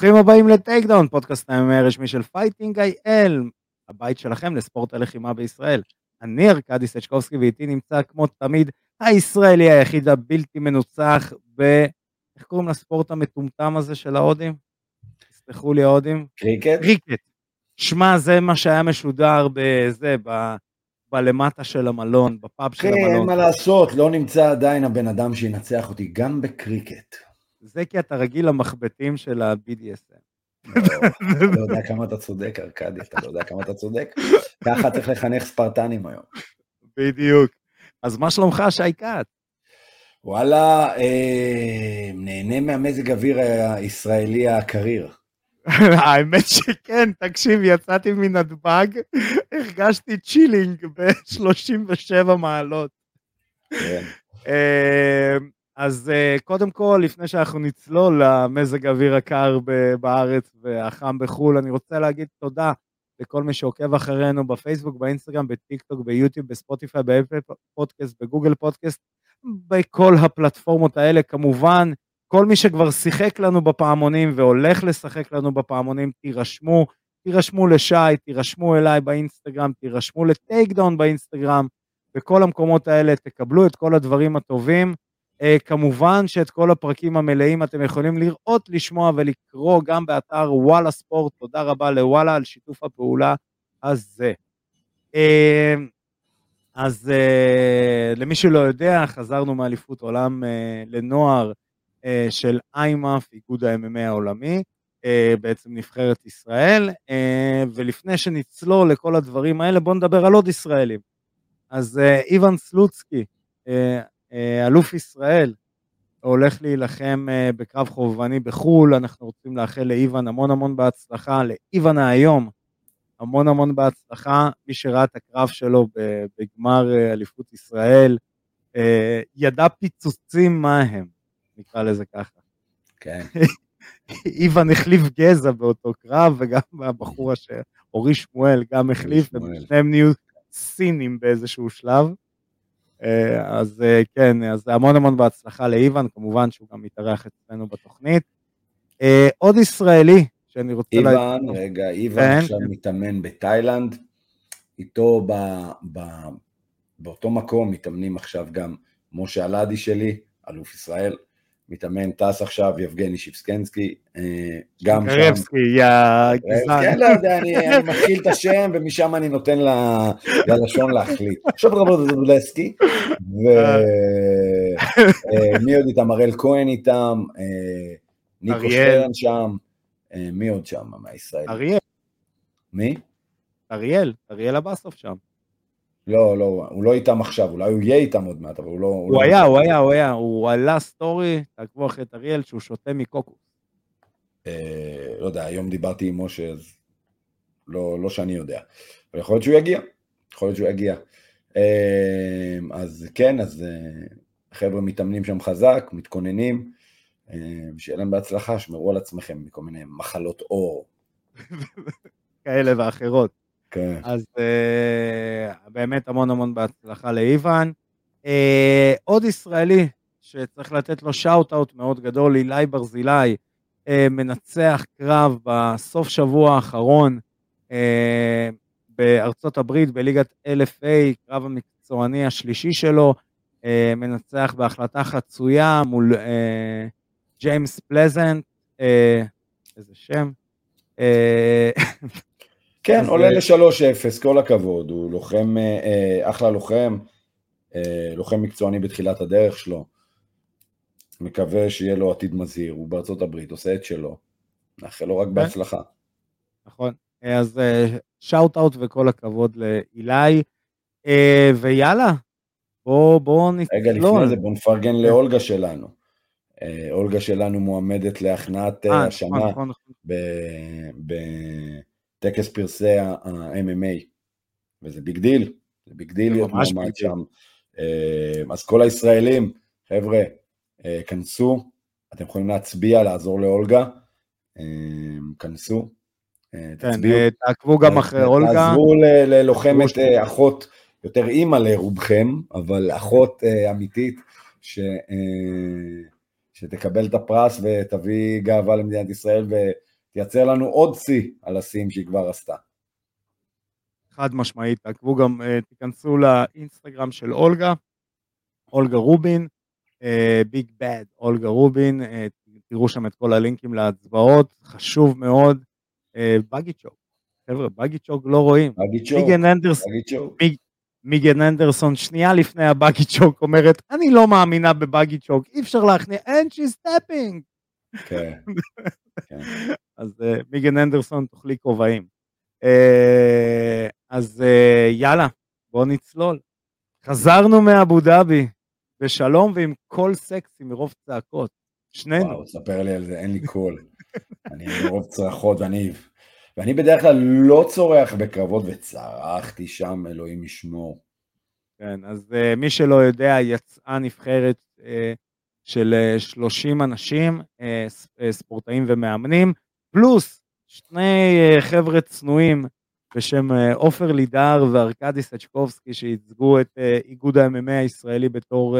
ברוכים הבאים ל Takedown, פודקאסט ה-MMA הרשמי של Fighting IL, הבית שלכם לספורט הלחימה בישראל. אני ארכדי סצ'קובסקי ואיתי נמצא כמו תמיד הישראלי היחיד הבלתי מנוצח ב... איך קוראים לספורט המטומטם הזה של ההודים? תסלחו לי ההודים. קריקט? קריקט. שמע, זה מה שהיה משודר בזה, ב... בלמטה של המלון, בפאב של כן, המלון. מה לעשות, לא נמצא עדיין הבן אדם שינצח אותי, גם בקריקט. זה כי אתה רגיל למחבטים של ה-BDSM. לא, אתה יודע כמה אתה צודק, ארכדי, אתה לא יודע כמה אתה צודק. ככה צריך לחנך ספרטנים היום. בדיוק. אז מה שלומך, שי כץ? וואלה, אה, נהנה מהמזג אוויר הישראלי הקריר. האמת שכן, תקשיב, יצאתי מנתב"ג, הרגשתי chilling ב-37 מעלות. כן. אז אה, קודם כל, לפני שאנחנו נצלול למזג האוויר הקר בארץ והחם בחו"ל, אני רוצה להגיד תודה לכל מי שעוקב אחרינו בפייסבוק, באינסטגרם, בטיק טוק, ביוטיוב, בספוטיפיי, באפל פודקאסט, בגוגל פודקאסט, בכל הפלטפורמות האלה. כמובן, כל מי שכבר שיחק לנו בפעמונים והולך לשחק לנו בפעמונים, תירשמו, תירשמו לשי, תירשמו אליי באינסטגרם, תירשמו ל Takedown באינסטגרם, בכל המקומות האלה תקבלו את כל הדברים הטובים. Uh, כמובן שאת כל הפרקים המלאים אתם יכולים לראות, לשמוע ולקרוא גם באתר וואלה ספורט. תודה רבה לוואלה על שיתוף הפעולה הזה. Uh, אז uh, למי שלא יודע, חזרנו מאליפות עולם לנוער של איימאף, איגוד ה-MMA העולמי, בעצם נבחרת ישראל, ולפני שנצלול לכל הדברים האלה, בואו נדבר על עוד ישראלים. אז איוון סלוצקי, אה, אלוף ישראל, הולך להילחם אה, בקרב חובבני בחו"ל, אנחנו רוצים לאחל לאיוון המון המון בהצלחה, לאיוון היום, המון המון בהצלחה, מי שראה את הקרב שלו בגמר אה, אליפות ישראל, ידע פיצוצים מה הם, נקרא לזה ככה. כן. איוון החליף גזע באותו קרב, וגם הבחור אשר, אורי שמואל גם החליף, ושניהם נהיו סינים באיזשהו שלב. אז כן, אז המון המון בהצלחה לאיוון, כמובן שהוא גם מתארח אצלנו בתוכנית. עוד ישראלי שאני רוצה. איוון, לה... רגע, איוון כן, עכשיו כן. מתאמן בתאילנד, איתו ב, ב, באותו מקום מתאמנים עכשיו גם משה אלעדי שלי, אלוף ישראל, מתאמן, טס עכשיו, יבגני שיפסקנסקי, גם שם. קרבסקי, יא גזען. כן, לא יודע, אני מתחיל את השם, ומשם אני נותן ללשון להחליט. עכשיו רבות זבולסקי, ומי עוד איתם? הראל כהן איתם, ניקו שטרן שם, מי עוד שם מהישראלים? אריאל. מי? אריאל, אריאל אבסוף שם. לא, לא, הוא לא איתם עכשיו, אולי הוא יהיה איתם עוד מעט, אבל הוא לא... הוא, הוא היה, לא הוא היה, הוא היה, הוא עלה סטורי, תעקבו אחרי את אריאל, שהוא שותה מקוקוס. אה, לא יודע, היום דיברתי עם משה, אז לא, לא שאני יודע. אבל יכול להיות שהוא יגיע, יכול להיות שהוא יגיע. אה, אז כן, אז אה, חבר'ה מתאמנים שם חזק, מתכוננים, אה, שיהיה להם בהצלחה, שמרו על עצמכם מכל מיני מחלות עור. כאלה ואחרות. כן. אז uh, באמת המון המון בהצלחה לאיוון. Uh, עוד ישראלי שצריך לתת לו שאוט-אוט מאוד גדול, אילי ברזילי, uh, מנצח קרב בסוף שבוע האחרון uh, בארצות הברית בליגת LFA, קרב המקצועני השלישי שלו, uh, מנצח בהחלטה חצויה מול ג'יימס פלזנט, איזה שם. כן, עולה ל-3-0, כל הכבוד, הוא לוחם, אה, אחלה לוחם, אה, לוחם מקצועני בתחילת הדרך שלו. מקווה שיהיה לו עתיד מזהיר, הוא בארצות הברית, עושה את שלו. נאחל לו רק בהצלחה. נכון, אז שאוט אאוט וכל הכבוד לאילי, ויאללה, בואו בוא נצלול. רגע, לפני זה בואו נפרגן לאולגה שלנו. אולגה שלנו מועמדת להכנעת השנה נכון, נכון. טקס פרסי ה-MMA, וזה big deal, זה big deal להיות מועמד שם. אה, אז כל הישראלים, חבר'ה, אה, כנסו, אתם יכולים להצביע, לעזור לאולגה, אה, כנסו, תצביעו. כן, תעקבו גם אחרי אולגה. תעזרו ללוחמת אחות, יותר אימא לרובכם, אבל אחות אמיתית, ש... שתקבל את הפרס ותביא גאווה למדינת ישראל, תייצר לנו עוד שיא על השיאים שהיא כבר עשתה. חד משמעית, תעקבו גם, אה, תיכנסו לאינסטגרם של אולגה, אולגה רובין, ביג בד, אולגה רובין, אה, תראו שם את כל הלינקים להצבעות, חשוב מאוד, buggy choke, חבר'ה, buggy choke לא רואים, buggy choke, מיגן אנדרס, מיג, מיגן אנדרסון שנייה לפני ה buggy choke אומרת, אני לא מאמינה ב buggy choke, אי אפשר להכניע, and she's tapping. כן, כן. אז אה, מיגן אנדרסון תאכלי כובעים. אה, אז אה, יאללה, בואו נצלול. חזרנו מאבו דאבי, בשלום ועם קול סקסי מרוב צעקות. שנינו. וואו, ספר לי על זה, אין לי קול. אני מרוב צרחות ואני... ואני בדרך כלל לא צורח בקרבות, וצרחתי שם, אלוהים ישמור. כן, אז uh, מי שלא יודע, יצאה נבחרת uh, של uh, 30 אנשים, uh, ספורטאים ומאמנים, פלוס שני uh, חבר'ה צנועים בשם עופר uh, לידר וארקדי סצ'קובסקי, שייצגו את uh, איגוד ה-MMA הישראלי בתור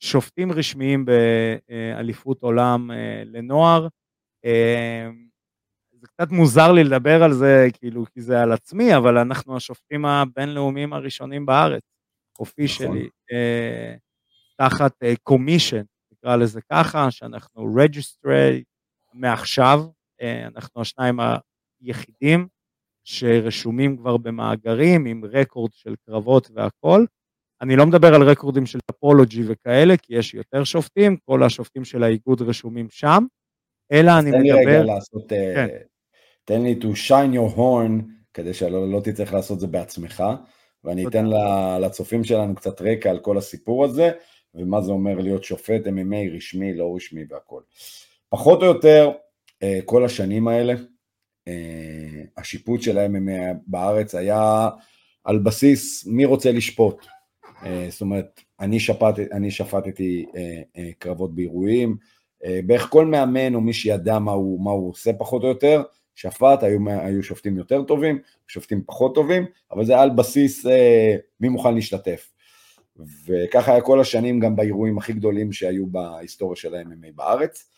שופטים רשמיים באליפות עולם לנוער. זה קצת מוזר לי לדבר על זה, כאילו, כי זה על עצמי, אבל אנחנו השופטים הבינלאומיים הראשונים בארץ, officially, נכון. אה, תחת commission, אה, נקרא לזה ככה, שאנחנו registered מעכשיו, אה, אנחנו השניים היחידים שרשומים כבר במאגרים עם record של קרבות והכל. אני לא מדבר על רקורדים של טופולוגי וכאלה, כי יש יותר שופטים, כל השופטים של האיגוד רשומים שם. אלא אני מדבר... תן לי רגע לעשות... אה, כן. תן לי to shine your horn, כדי שלא לא תצטרך לעשות את זה בעצמך, ואני אתן לצופים שלנו קצת רקע על כל הסיפור הזה, ומה זה אומר להיות שופט MMA רשמי, לא רשמי והכל. פחות או יותר, כל השנים האלה, אה, השיפוט של ה-MMA בארץ היה על בסיס מי רוצה לשפוט. זאת אומרת, אני, שפט, אני שפטתי קרבות באירועים, אה, בערך כל מאמן או מי שידע מה הוא, מה הוא עושה פחות או יותר, שפט, היו, היו שופטים יותר טובים, שופטים פחות טובים, אבל זה על בסיס אה, מי מוכן להשתתף. וככה היה כל השנים גם באירועים הכי גדולים שהיו בהיסטוריה של ה-MMA בארץ, אה,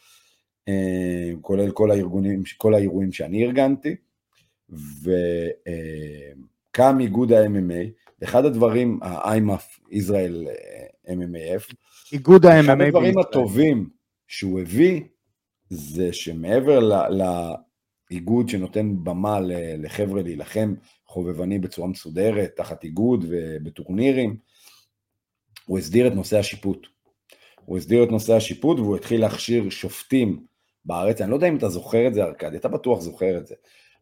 כולל כל הארגונים, כל האירועים שאני ארגנתי, וקם אה, איגוד ה-MMA, אחד הדברים, ה-IMAF, ישראל MMAF, איגוד ה-MMA אחד הדברים הטובים שהוא הביא זה שמעבר לאיגוד שנותן במה לחבר'ה להילחם חובבני בצורה מסודרת, תחת איגוד ובטורנירים, הוא הסדיר את נושא השיפוט. הוא הסדיר את נושא השיפוט והוא התחיל להכשיר שופטים בארץ, אני לא יודע אם אתה זוכר את זה ארכדי, אתה בטוח זוכר את זה,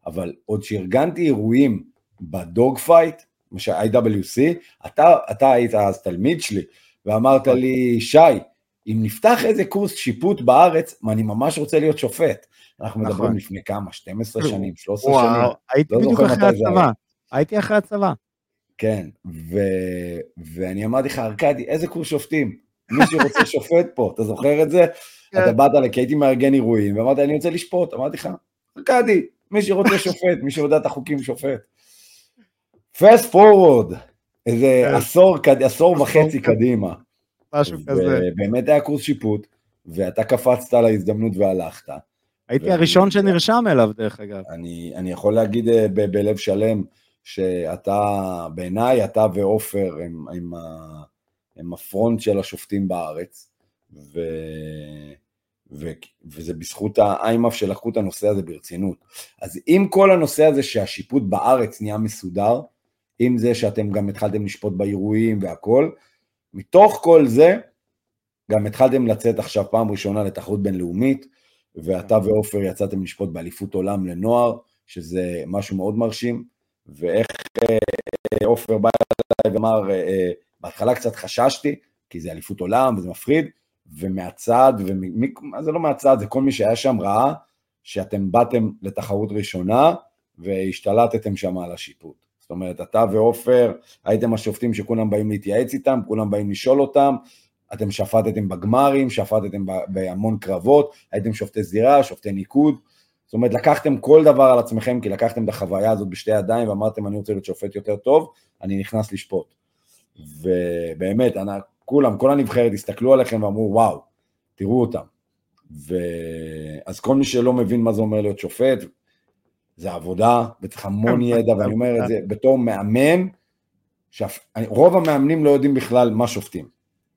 אבל עוד שארגנתי אירועים ב-Dog Fight, מה ש-IWC, אתה, אתה היית אז תלמיד שלי, ואמרת לי, שי, אם נפתח איזה קורס שיפוט בארץ, אני ממש רוצה להיות שופט. אנחנו נכון. מדברים לפני כמה, 12 שנים, 13 וואו, שנים. הייתי לא בדיוק אחרי הצבא, הייתי אחרי הצבא. כן, ו... ואני אמרתי לך, ארכדי, איזה קורס שופטים? מי שרוצה שופט פה, אתה זוכר את זה? כן. אתה באת, כי הייתי מארגן אירועים, ואמרת, אני רוצה לשפוט, אמרתי לך, ארכדי, מי שרוצה שופט, מי שיודע את החוקים שופט. פסט פורוורד, איזה כן. עשור, עשור וחצי קדימה. משהו כזה. באמת היה קורס שיפוט, ואתה קפצת על ההזדמנות והלכת. הייתי. הראשון שנרשם אליו, דרך אגב. אני, אני יכול להגיד אה, ב- בלב שלם, שאתה, בעיניי, אתה ועופר הם, הם, הם הפרונט של השופטים בארץ, ו... ו... וזה בזכות האיימאף שלקחו את הנושא הזה ברצינות. אז עם כל הנושא הזה שהשיפוט בארץ נהיה מסודר, עם זה שאתם גם התחלתם לשפוט באירועים והכל, מתוך כל זה, גם התחלתם לצאת עכשיו פעם ראשונה לתחרות בינלאומית, ואתה כן. ועופר יצאתם לשפוט באליפות עולם לנוער, שזה משהו מאוד מרשים, ואיך אה, עופר בא אליי ואמר, אה, אה, בהתחלה קצת חששתי, כי זה אליפות עולם וזה מפחיד, ומהצד, מה זה לא מהצד, זה כל מי שהיה שם ראה שאתם באתם לתחרות ראשונה והשתלטתם שם על השיפוט. זאת אומרת, אתה ועופר הייתם השופטים שכולם באים להתייעץ איתם, כולם באים לשאול אותם, אתם שפטתם בגמרים, שפטתם בהמון קרבות, הייתם שופטי זירה, שופטי ניקוד, זאת אומרת, לקחתם כל דבר על עצמכם, כי לקחתם את החוויה הזאת בשתי ידיים ואמרתם, אני רוצה להיות שופט יותר טוב, אני נכנס לשפוט. ובאמת, כולם, כל הנבחרת הסתכלו עליכם ואמרו, וואו, תראו אותם. אז כל מי שלא מבין מה זה אומר להיות שופט, זה עבודה, וצריך המון ידע, ואני אומר את זה בתור מאמן, רוב המאמנים לא יודעים בכלל מה שופטים.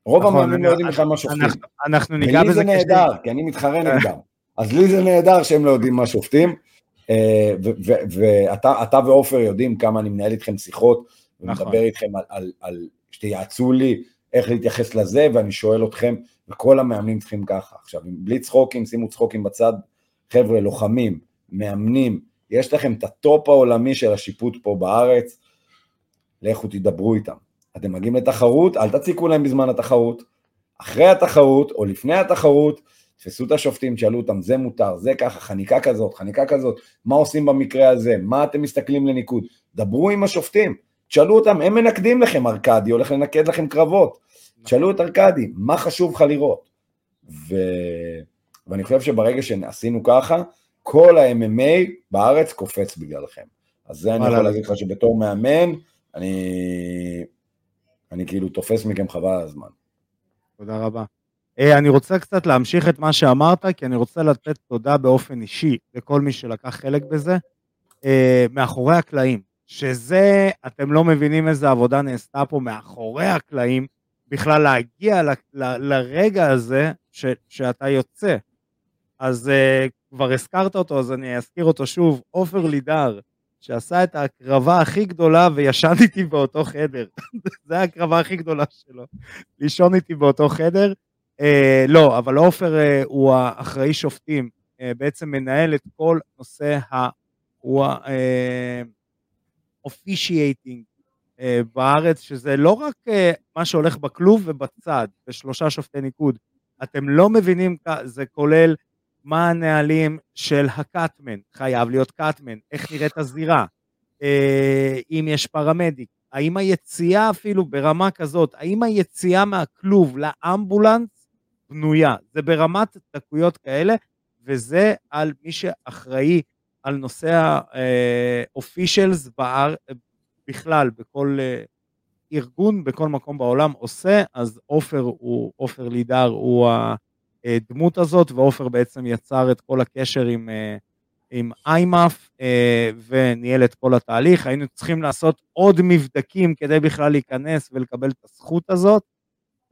רוב נכון, המאמנים לא יודעים בכלל מה שופטים. אנחנו ניגע בזה. ולי זה נהדר, כי אני מתחרה נגדם. אז לי זה נהדר שהם לא יודעים מה שופטים. אה, ואתה ועופר יודעים כמה אני מנהל איתכם שיחות, ומדבר נכון. איתכם על שתייעצו לי איך להתייחס לזה, ואני שואל אתכם, וכל המאמנים צריכים ככה. עכשיו, בלי צחוקים, שימו צחוקים בצד, חבר'ה, לוחמים, מאמנים, יש לכם את ה top העולמי של השיפוט פה בארץ, לכו תדברו איתם. אתם מגיעים לתחרות, אל תציקו להם בזמן התחרות, אחרי התחרות או לפני התחרות, תפסו את השופטים, שאלו אותם, זה מותר, זה ככה, חניקה כזאת, חניקה כזאת, מה עושים במקרה הזה, מה אתם מסתכלים לניקוד, דברו עם השופטים, תשאלו אותם, הם מנקדים לכם, ארכדי הולך לנקד לכם קרבות, תשאלו את ארכדי, מה חשוב לך לראות? ו... ואני חושב שברגע שעשינו ככה, כל ה-MMA בארץ קופץ בגללכם. אז זה אני יכול להגיד לך שבתור מאמן, אני, אני כאילו תופס מכם חבל על הזמן. תודה רבה. אה, אני רוצה קצת להמשיך את מה שאמרת, כי אני רוצה לתת תודה באופן אישי לכל מי שלקח חלק בזה, אה, מאחורי הקלעים, שזה, אתם לא מבינים איזה עבודה נעשתה פה מאחורי הקלעים, בכלל להגיע ל, ל, לרגע הזה ש, שאתה יוצא. אז uh, כבר הזכרת אותו, אז אני אזכיר אותו שוב, עופר לידר, שעשה את ההקרבה הכי גדולה וישן איתי באותו חדר. זו ההקרבה הכי גדולה שלו, לישון איתי באותו חדר. Uh, לא, אבל עופר uh, הוא האחראי שופטים, uh, בעצם מנהל את כל נושא ה... הוא uh, בארץ, שזה לא רק uh, מה שהולך בכלוב ובצד, בשלושה שופטי ניקוד. אתם לא מבינים, זה כולל מה הנהלים של הקאטמן, חייב להיות קאטמן, איך נראית הזירה, אה, אם יש פרמדיק, האם היציאה אפילו ברמה כזאת, האם היציאה מהכלוב לאמבולנס בנויה, זה ברמת דקויות כאלה, וזה על מי שאחראי על נושא ה-officials אה, בכלל, בכל אה, ארגון, בכל מקום בעולם עושה, אז עופר הוא, עופר לידר הוא הדמות הזאת, ועופר בעצם יצר את כל הקשר עם, אה, עם איימאף אה, וניהל את כל התהליך. היינו צריכים לעשות עוד מבדקים כדי בכלל להיכנס ולקבל את הזכות הזאת,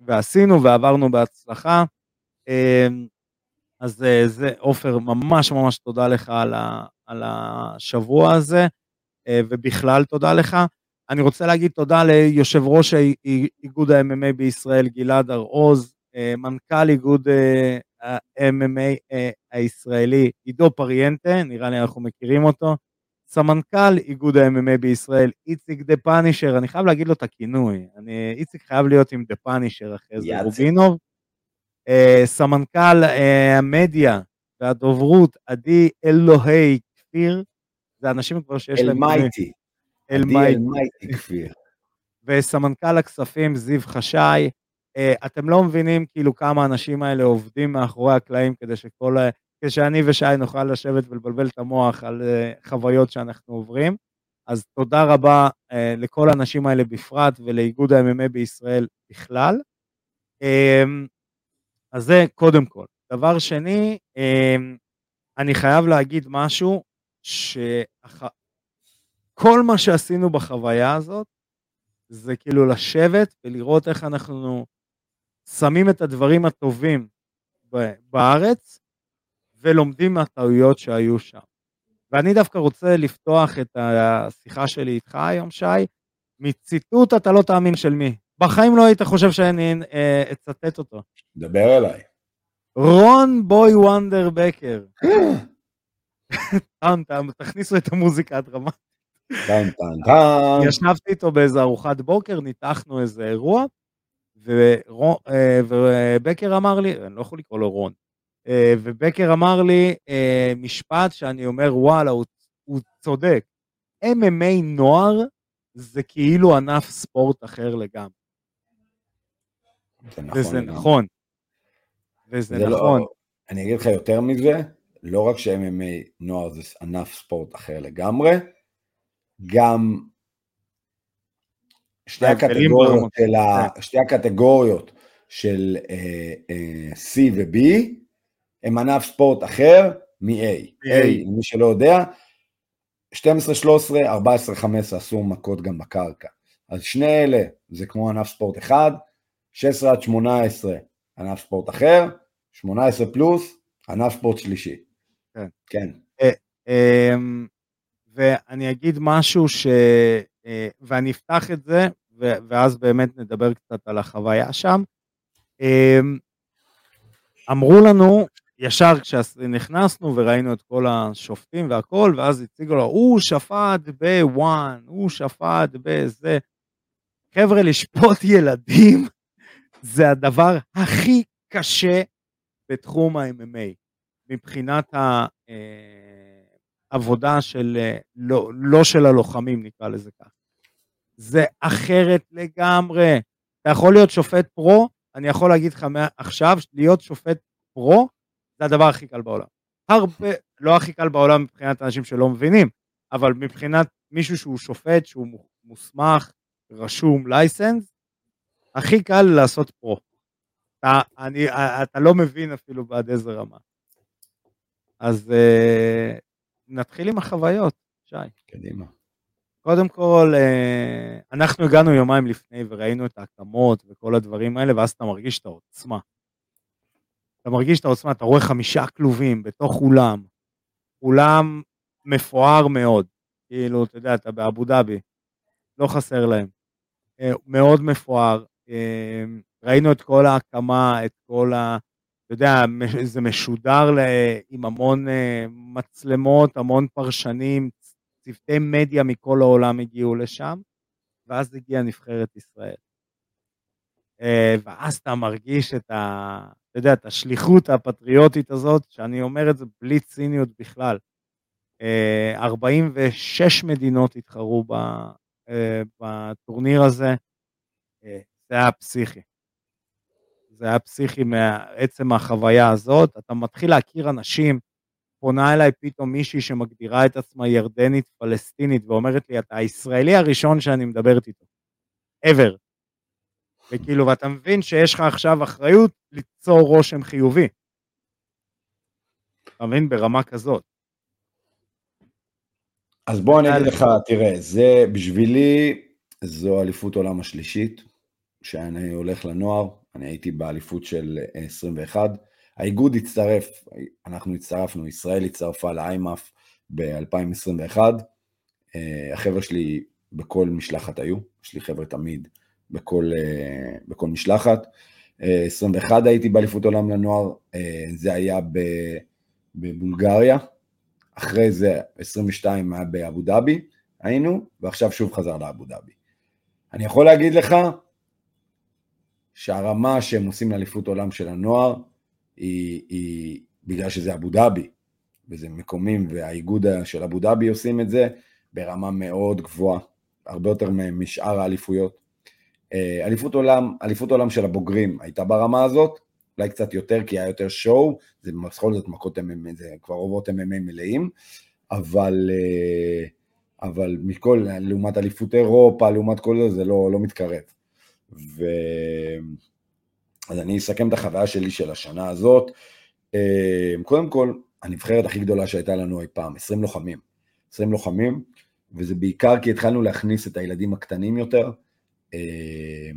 ועשינו ועברנו בהצלחה. אה, אז זה, עופר, ממש ממש תודה לך על, על השבוע הזה, ובכלל תודה לך. אני רוצה להגיד תודה ליושב ראש איגוד ה-MMA בישראל, גלעד הר-עוז, אה, מנכ"ל איגוד אה, ה-MMA אה, הישראלי, עידו פריאנטה, נראה לי אנחנו מכירים אותו, סמנכ"ל איגוד ה-MMA בישראל, איציק דה פאנישר, אני חייב להגיד לו את הכינוי, אני, איציק חייב להיות עם דה פאנישר אחרי זה, רובינוב, סמנכ"ל המדיה והדוברות, עדי אלוהי כפיר, זה אנשים כבר שיש להם... אלמייטי. אלמייטי כפיר. וסמנכ"ל הכספים זיו חשאי, אה, אתם לא מבינים כאילו כמה האנשים האלה עובדים מאחורי הקלעים כדי שכל, כשאני ושי נוכל לשבת ולבלבל את המוח על אה, חוויות שאנחנו עוברים. אז תודה רבה uh, לכל האנשים האלה בפרט ולאיגוד ה-MMA בישראל בכלל. Um, אז זה קודם כל. דבר שני, um, אני חייב להגיד משהו, שכל מה שעשינו בחוויה הזאת, זה כאילו לשבת ולראות איך אנחנו שמים את הדברים הטובים בארץ ולומדים מהטעויות שהיו שם. ואני דווקא רוצה לפתוח את השיחה שלי איתך היום, שי, מציטוט אתה לא תאמין של מי. בחיים לא היית חושב שאני אה, אצטט אותו. דבר אליי. רון בוי וונדר בקר. טאם טאם, תכניסו את המוזיקה הדרמטית. טאם טאם טאם. ישבתי איתו באיזה ארוחת בוקר, ניתחנו איזה אירוע, אה, ובקר אמר לי, אני לא יכול לקרוא לו רון, אה, ובקר אמר לי אה, משפט שאני אומר, וואלה, הוא, הוא צודק. MMA נוער זה כאילו ענף ספורט אחר לגמרי. זה נכון. וזה נכון. וזה לא- נכון. אני אגיד לך יותר מזה, לא רק ש-MMA נוער זה ענף ספורט אחר לגמרי, גם שתי הקטגוריות של, ה, כן. שתי הקטגוריות של uh, uh, C ו-B הם ענף ספורט אחר מ-A. A, למי שלא יודע, 12, 13, 14, 15 אסור מכות גם בקרקע. אז שני אלה זה כמו ענף ספורט אחד, 16 עד 18 ענף ספורט אחר, 18 פלוס ענף ספורט שלישי. כן. כן. אה, אמ, ואני אגיד משהו ש... אה, ואני אפתח את זה, ואז באמת נדבר קצת על החוויה שם. אמ, אמרו לנו, ישר כשנכנסנו וראינו את כל השופטים והכל, ואז הציגו לו, הוא שפט בוואן, הוא שפט בזה. חבר'ה, לשפוט ילדים זה הדבר הכי קשה בתחום ה-MMA, מבחינת העבודה אה, של, אה, לא, לא של הלוחמים, נקרא לזה כך. זה אחרת לגמרי. אתה יכול להיות שופט פרו, אני יכול להגיד לך עכשיו, להיות שופט פרו, זה הדבר הכי קל בעולם. הרבה, לא הכי קל בעולם מבחינת אנשים שלא מבינים, אבל מבחינת מישהו שהוא שופט, שהוא מוסמך, רשום, לייסנס, הכי קל לעשות פרו. אתה, אני, אתה לא מבין אפילו בעד איזה רמה. אז uh, נתחיל עם החוויות, שי. קדימה. קודם כל, uh, אנחנו הגענו יומיים לפני וראינו את ההקמות וכל הדברים האלה, ואז אתה מרגיש את העוצמה. אתה מרגיש את העוצמה, אתה רואה חמישה כלובים בתוך אולם, אולם מפואר מאוד, כאילו, אתה יודע, אתה באבו דאבי, לא חסר להם. אה, מאוד מפואר, אה, ראינו את כל ההקמה, את כל ה... אתה יודע, זה משודר עם המון אה, מצלמות, המון פרשנים, צוותי מדיה מכל העולם הגיעו לשם, ואז הגיעה נבחרת ישראל. ואז אתה מרגיש את ה... אתה יודע, את השליחות הפטריוטית הזאת, שאני אומר את זה בלי ציניות בכלל. 46 מדינות התחרו בטורניר הזה, זה היה פסיכי. זה היה פסיכי מעצם החוויה הזאת, אתה מתחיל להכיר אנשים, פונה אליי פתאום מישהי שמגדירה את עצמה ירדנית פלסטינית ואומרת לי, אתה הישראלי הראשון שאני מדברת איתו, ever. וכאילו, ואתה מבין שיש לך עכשיו אחריות ליצור רושם חיובי. אתה מבין? ברמה כזאת. אז בוא אני אגיד לך, תראה, זה בשבילי, זו אליפות עולם השלישית, שאני הולך לנוער, אני הייתי באליפות של 21. האיגוד הצטרף, אנחנו הצטרפנו, ישראל הצטרפה לאיימאף ב-2021. אה, החבר'ה שלי בכל משלחת היו, יש לי חבר'ה תמיד בכל, אה, בכל משלחת. 21 אה, הייתי באליפות עולם לנוער, זה היה בבולגריה. אחרי זה 22 היה באבו דאבי, היינו, ועכשיו שוב חזר לאבו דאבי. אני יכול להגיד לך, שהרמה שהם עושים לאליפות עולם של הנוער היא, היא בגלל שזה אבו דאבי, וזה מקומים, והאיגוד של אבו דאבי עושים את זה ברמה מאוד גבוהה, הרבה יותר משאר האליפויות. אה, אליפות עולם, אליפות עולם של הבוגרים הייתה ברמה הזאת, אולי קצת יותר, כי היה יותר שואו, זה בכל זאת מכות MMA, זה כבר רובעות MMA מלאים, אבל, אה, אבל מכל, לעומת אליפות אירופה, לעומת כל זה, זה לא, לא מתקרב. ו... אז אני אסכם את החוויה שלי של השנה הזאת. אה, קודם כל, הנבחרת הכי גדולה שהייתה לנו אי פעם, 20 לוחמים. 20 לוחמים, וזה בעיקר כי התחלנו להכניס את הילדים הקטנים יותר, אה,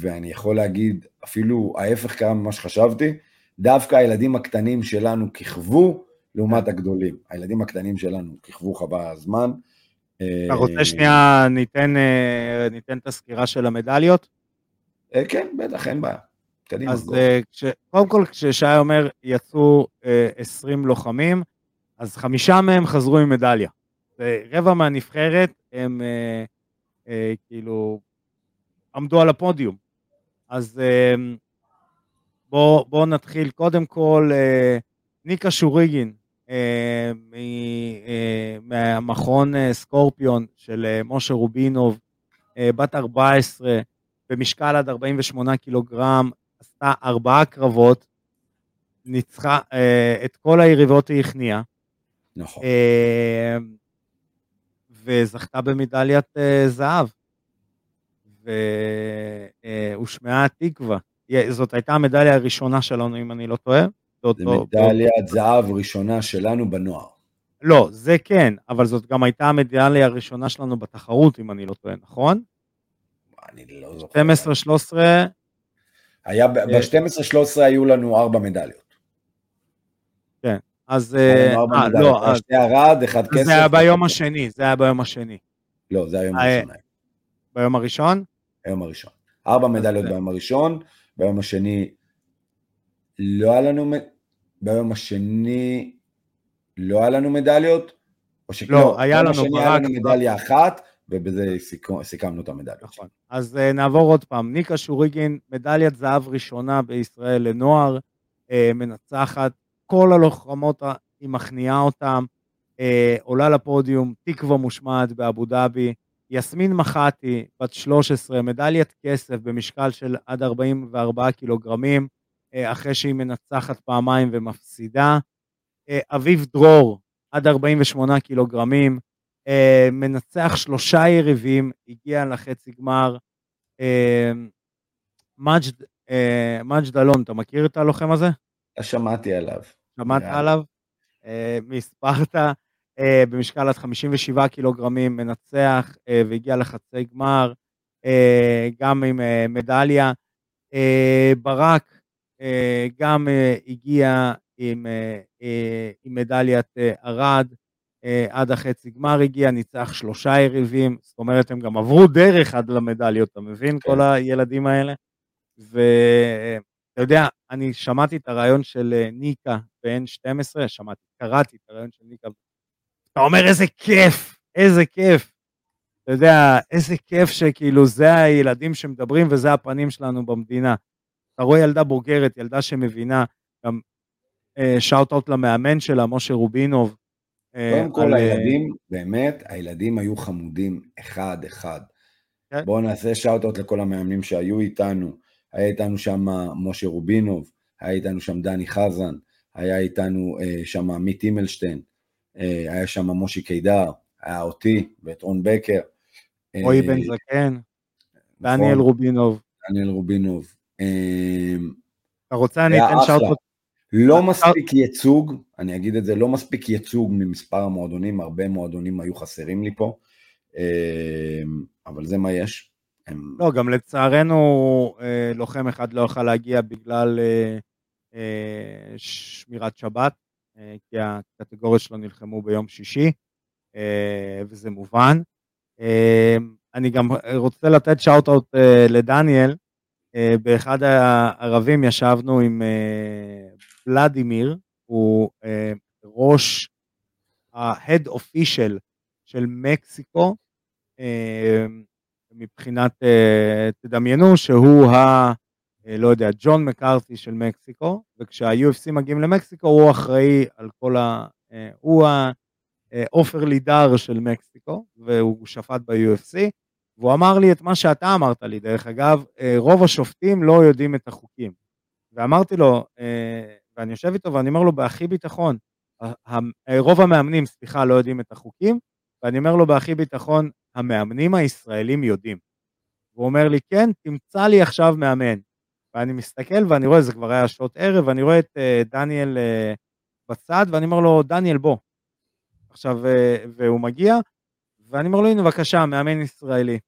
ואני יכול להגיד, אפילו ההפך קרה ממה שחשבתי, דווקא הילדים הקטנים שלנו כיכבו לעומת הגדולים. הילדים הקטנים שלנו כיכבו חבל הזמן, אתה רוצה שנייה, ניתן, אה, ניתן את הסקירה של המדליות? אה, כן, בטח, אין בעיה. קדימה. אז אה, כש, קודם כל, כששי אומר יצאו 20 לוחמים, אז חמישה מהם חזרו עם מדליה. רבע מהנבחרת הם כאילו עמדו על הפודיום. אז בואו בוא נתחיל קודם כל, ניקה שוריגין, אה, אה, מהמכון אה, סקורפיון של משה רובינוב, בת 14, במשקל עד 48 קילוגרם, עשתה ארבעה קרבות, ניצחה, את כל היריבות היא הכניעה. נכון. וזכתה במדליית זהב. והושמעה התקווה. זאת הייתה המדליה הראשונה שלנו, אם אני לא טועה. זה מדליית זהב ראשונה שלנו בנוער. לא, זה כן, אבל זאת גם הייתה המדליה הראשונה שלנו בתחרות, אם אני לא טועה, נכון? אני לא זוכר. 12-13. היה, ב-12-13 היו לנו ארבע מדליות. כן, אז... אה, לא, אז... שתי ערד, אחד כסף. זה היה ביום השני, זה היה ביום השני. לא, זה היום הראשון. ביום הראשון? היום הראשון. ארבע מדליות ביום הראשון, ביום השני לא היה לנו, ביום השני לא היה לנו מדליות, או שכן, לא, היה לנו, ברק, היה לנו מדליה אחת, ובזה סיכמנו את המדליות. נכון. אז uh, נעבור עוד פעם. ניקה שוריגין, מדליית זהב ראשונה בישראל לנוער, uh, מנצחת, כל הלוחמות היא מכניעה אותם, uh, עולה לפודיום, תקווה מושמעת באבו דאבי, יסמין מחתי, בת 13, מדליית כסף במשקל של עד 44 קילוגרמים, אחרי שהיא מנצחת פעמיים ומפסידה. אה, אביב דרור, עד 48 קילוגרמים, אה, מנצח שלושה יריבים, הגיע לחצי גמר. מג'ד אלון, אתה מכיר את הלוחם הזה? שמעתי עליו. שמעת עליו? מספרטה, במשקל עד 57 קילוגרמים, מנצח והגיע לחצי גמר, גם עם מדליה. ברק, אה, גם אה, הגיע עם, אה, עם מדליית ארד, עד החצי גמר הגיע, ניצח שלושה יריבים, זאת אומרת הם גם עברו דרך עד למדליות, אתה מבין? כן. כל הילדים האלה. ואתה יודע, אני שמעתי את הרעיון של ניקה ב-N12, שמעתי, קראתי את הרעיון של ניקה. אתה אומר איזה כיף, איזה כיף. אתה יודע, איזה כיף שכאילו זה הילדים שמדברים וזה הפנים שלנו במדינה. אתה רואה ילדה בוגרת, ילדה שמבינה, גם שאוט אאוט למאמן שלה, משה רובינוב. אה, קודם כל. אה, הילדים, באמת, הילדים היו חמודים אחד-אחד. כן. בואו נעשה שאוט אאוט לכל המאמנים שהיו איתנו. היה איתנו שם משה רובינוב, היה איתנו שם דני חזן, היה איתנו אה, שם עמית הימלשטיין, אה, היה שם מושי קידר, היה אותי ואת רון בקר. רועי אה, בן זקן, נכון. דניאל רובינוב. דניאל רובינוב. אמ, אתה רוצה, אני אתן שאוטות. לא מספיק ייצוג, אני אגיד את זה, לא מספיק ייצוג ממספר המועדונים, הרבה מועדונים היו חסרים לי פה, אמ, אבל זה מה יש. לא, גם לצערנו אה, לוחם אחד לא יוכל להגיע בגלל אה, אה, שמירת שבת, כי הקטגוריות שלו נלחמו ביום שישי, וזה מובן. אני גם רוצה לתת שאוט-אוט לדניאל, אה, באחד הערבים ישבנו עם אה, ולדימיר, הוא אה, ראש ה-Head Official של מקסיקו, מבחינת, תדמיינו שהוא ה... לא יודע, ג'ון מקארתי של מקסיקו, וכשה-UFC מגיעים למקסיקו הוא אחראי על כל ה... הוא העופר לידר של מקסיקו, והוא שפט ב-UFC, והוא אמר לי את מה שאתה אמרת לי, דרך אגב, אה, רוב השופטים לא יודעים את החוקים. ואמרתי לו, אה, ואני יושב איתו ואני אומר לו בהכי ביטחון, אה, רוב המאמנים, סליחה, לא יודעים את החוקים, ואני אומר לו בהכי ביטחון, המאמנים הישראלים יודעים. והוא אומר לי, כן, תמצא לי עכשיו מאמן. ואני מסתכל ואני רואה, זה כבר היה שעות ערב, ואני רואה את דניאל בצד, ואני אומר לו, דניאל, בוא. עכשיו, והוא מגיע, ואני אומר לו, הנה בבקשה, מאמן ישראלי.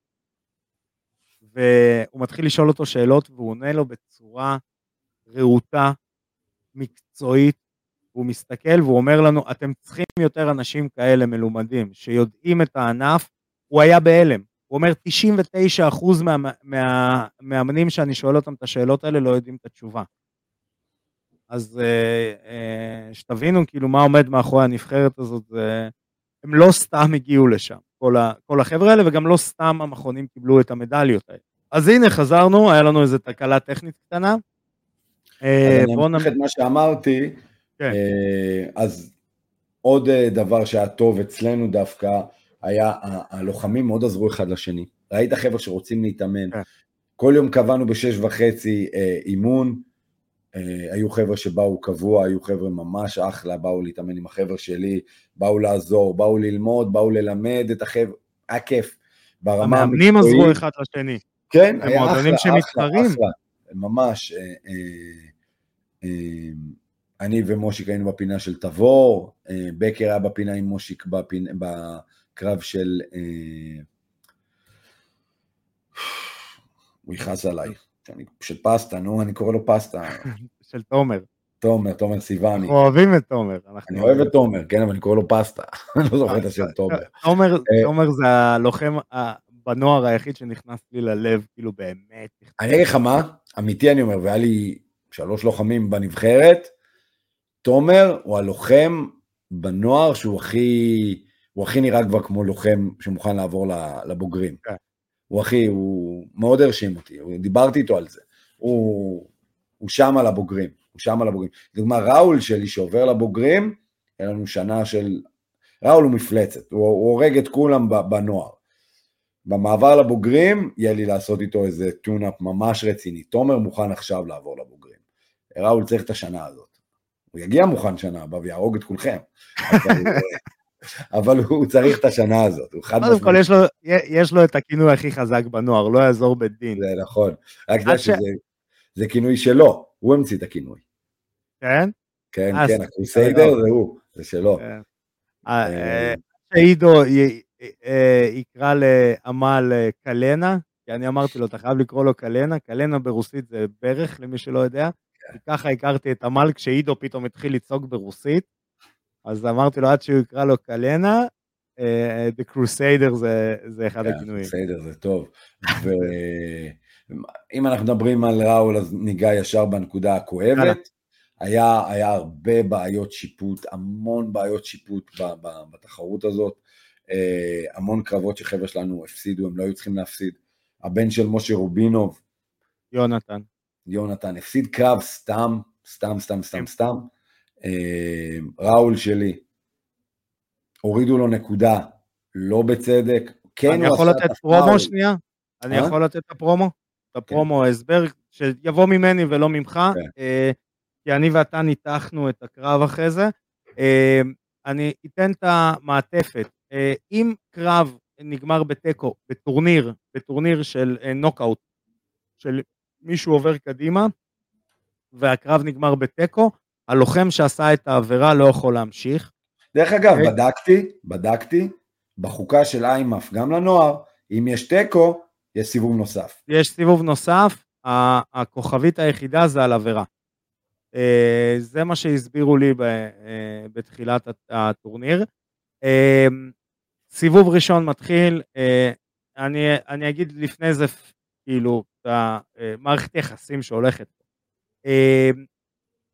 והוא מתחיל לשאול אותו שאלות, והוא עונה לו בצורה רהוטה, מקצועית, הוא מסתכל והוא אומר לנו, אתם צריכים יותר אנשים כאלה מלומדים, שיודעים את הענף, הוא היה בהלם. הוא אומר, 99% מהמאמנים מה, שאני שואל אותם את השאלות האלה לא יודעים את התשובה. אז אה, אה, שתבינו כאילו מה עומד מאחורי הנבחרת הזאת, זה, הם לא סתם הגיעו לשם. כל, ה, כל החבר'ה האלה, וגם לא סתם המכונים קיבלו את המדליות האלה. אז הנה, חזרנו, היה לנו איזו תקלה טכנית קטנה. אה, אני אמשיך את מה שאמרתי, כן. אה, אז עוד אה, דבר שהיה טוב אצלנו דווקא, היה, הלוחמים מאוד עזרו אחד לשני. ראית חבר'ה שרוצים להתאמן. כן. כל יום קבענו בשש וחצי אימון, היו חבר'ה שבאו קבוע, היו חבר'ה ממש אחלה, באו להתאמן עם החבר'ה שלי, באו לעזור, באו ללמוד, באו ללמד את החבר'ה, היה כיף. ברמה המקצועית... המאמנים עזרו אחד לשני. כן, היה אחלה, אחלה, אחלה, ממש. אה, אה, אני ומושיק היינו בפינה של תבור, אה, בקר היה בפינה עם מושיק בפינ... בקרב של... אה, הוא יכעס עליי, של פסטה, נו, אני קורא לו פסטה. של תומר. תומר, תומר סיווני. אנחנו אוהבים את תומר. אני אוהב את תומר, כן, אבל אני קורא לו פסטה. אני לא זוכר את השם תומר. תומר זה הלוחם בנוער היחיד שנכנס לי ללב, כאילו באמת. אני אגיד לך מה, אמיתי אני אומר, והיה לי שלוש לוחמים בנבחרת, תומר הוא הלוחם בנוער שהוא הכי, הוא הכי נראה כבר כמו לוחם שמוכן לעבור לבוגרים. כן. הוא הכי, הוא מאוד הרשים אותי, דיברתי איתו על זה. הוא, הוא שם על הבוגרים, שם על הבוגרים. לדוגמה, ראול שלי שעובר לבוגרים, אין לנו שנה של... ראול הוא מפלצת, הוא, הוא הורג את כולם בנוער. במעבר לבוגרים, יהיה לי לעשות איתו איזה tune up ממש רציני. תומר מוכן עכשיו לעבור לבוגרים. ראול צריך את השנה הזאת. הוא יגיע מוכן שנה הבאה ויהרוג את כולכם. אבל הוא צריך את השנה הזאת, הוא חד משמעית. קודם כל יש לו את הכינוי הכי חזק בנוער, לא יעזור בית דין. זה נכון, רק תדע שזה כינוי שלו, הוא המציא את הכינוי. כן? כן, כן, הקרוסיידר זה הוא, זה שלו. כן. אה, אה, שעידו אה, יקרא לעמל קלנה, כי אני אמרתי לו, אתה חייב לקרוא לו קלנה, קלנה ברוסית זה ברך, למי שלא יודע. ככה הכרתי את עמל כשעידו פתאום התחיל לצעוק ברוסית. אז אמרתי לו, עד שהוא יקרא לו קלנה, The Crusader זה, זה אחד yeah, הכינויים. Crusader זה טוב. ואם אנחנו מדברים על ראול, אז ניגע ישר בנקודה הכואבת. היה, היה הרבה בעיות שיפוט, המון בעיות שיפוט בתחרות הזאת. Uh, המון קרבות שחבר'ה שלנו הפסידו, הם לא היו צריכים להפסיד. הבן של משה רובינוב, יונתן. יונתן הפסיד קרב סתם, סתם, סתם, סתם, סתם. אה, ראול שלי, הורידו לו נקודה, לא בצדק. כן אני יכול לתת פרומו שנייה? אני אה? יכול לתת את הפרומו? את הפרומו, הסבר שיבוא ממני ולא ממך, כן. אה, כי אני ואתה ניתחנו את הקרב אחרי זה. אני אתן את המעטפת. אם קרב נגמר בתיקו, בטורניר, בטורניר של נוקאוט, של מישהו עובר קדימה, והקרב נגמר בתיקו, הלוחם שעשה את העבירה לא יכול להמשיך. דרך אגב, okay. בדקתי, בדקתי, בחוקה של איימאף, גם לנוער, אם יש תיקו, יש סיבוב נוסף. יש סיבוב נוסף, הכוכבית היחידה זה על עבירה. אה, זה מה שהסבירו לי אה, בתחילת הטורניר. אה, סיבוב ראשון מתחיל, אני, אני אגיד לפני זה, כאילו, מערכת יחסים שהולכת.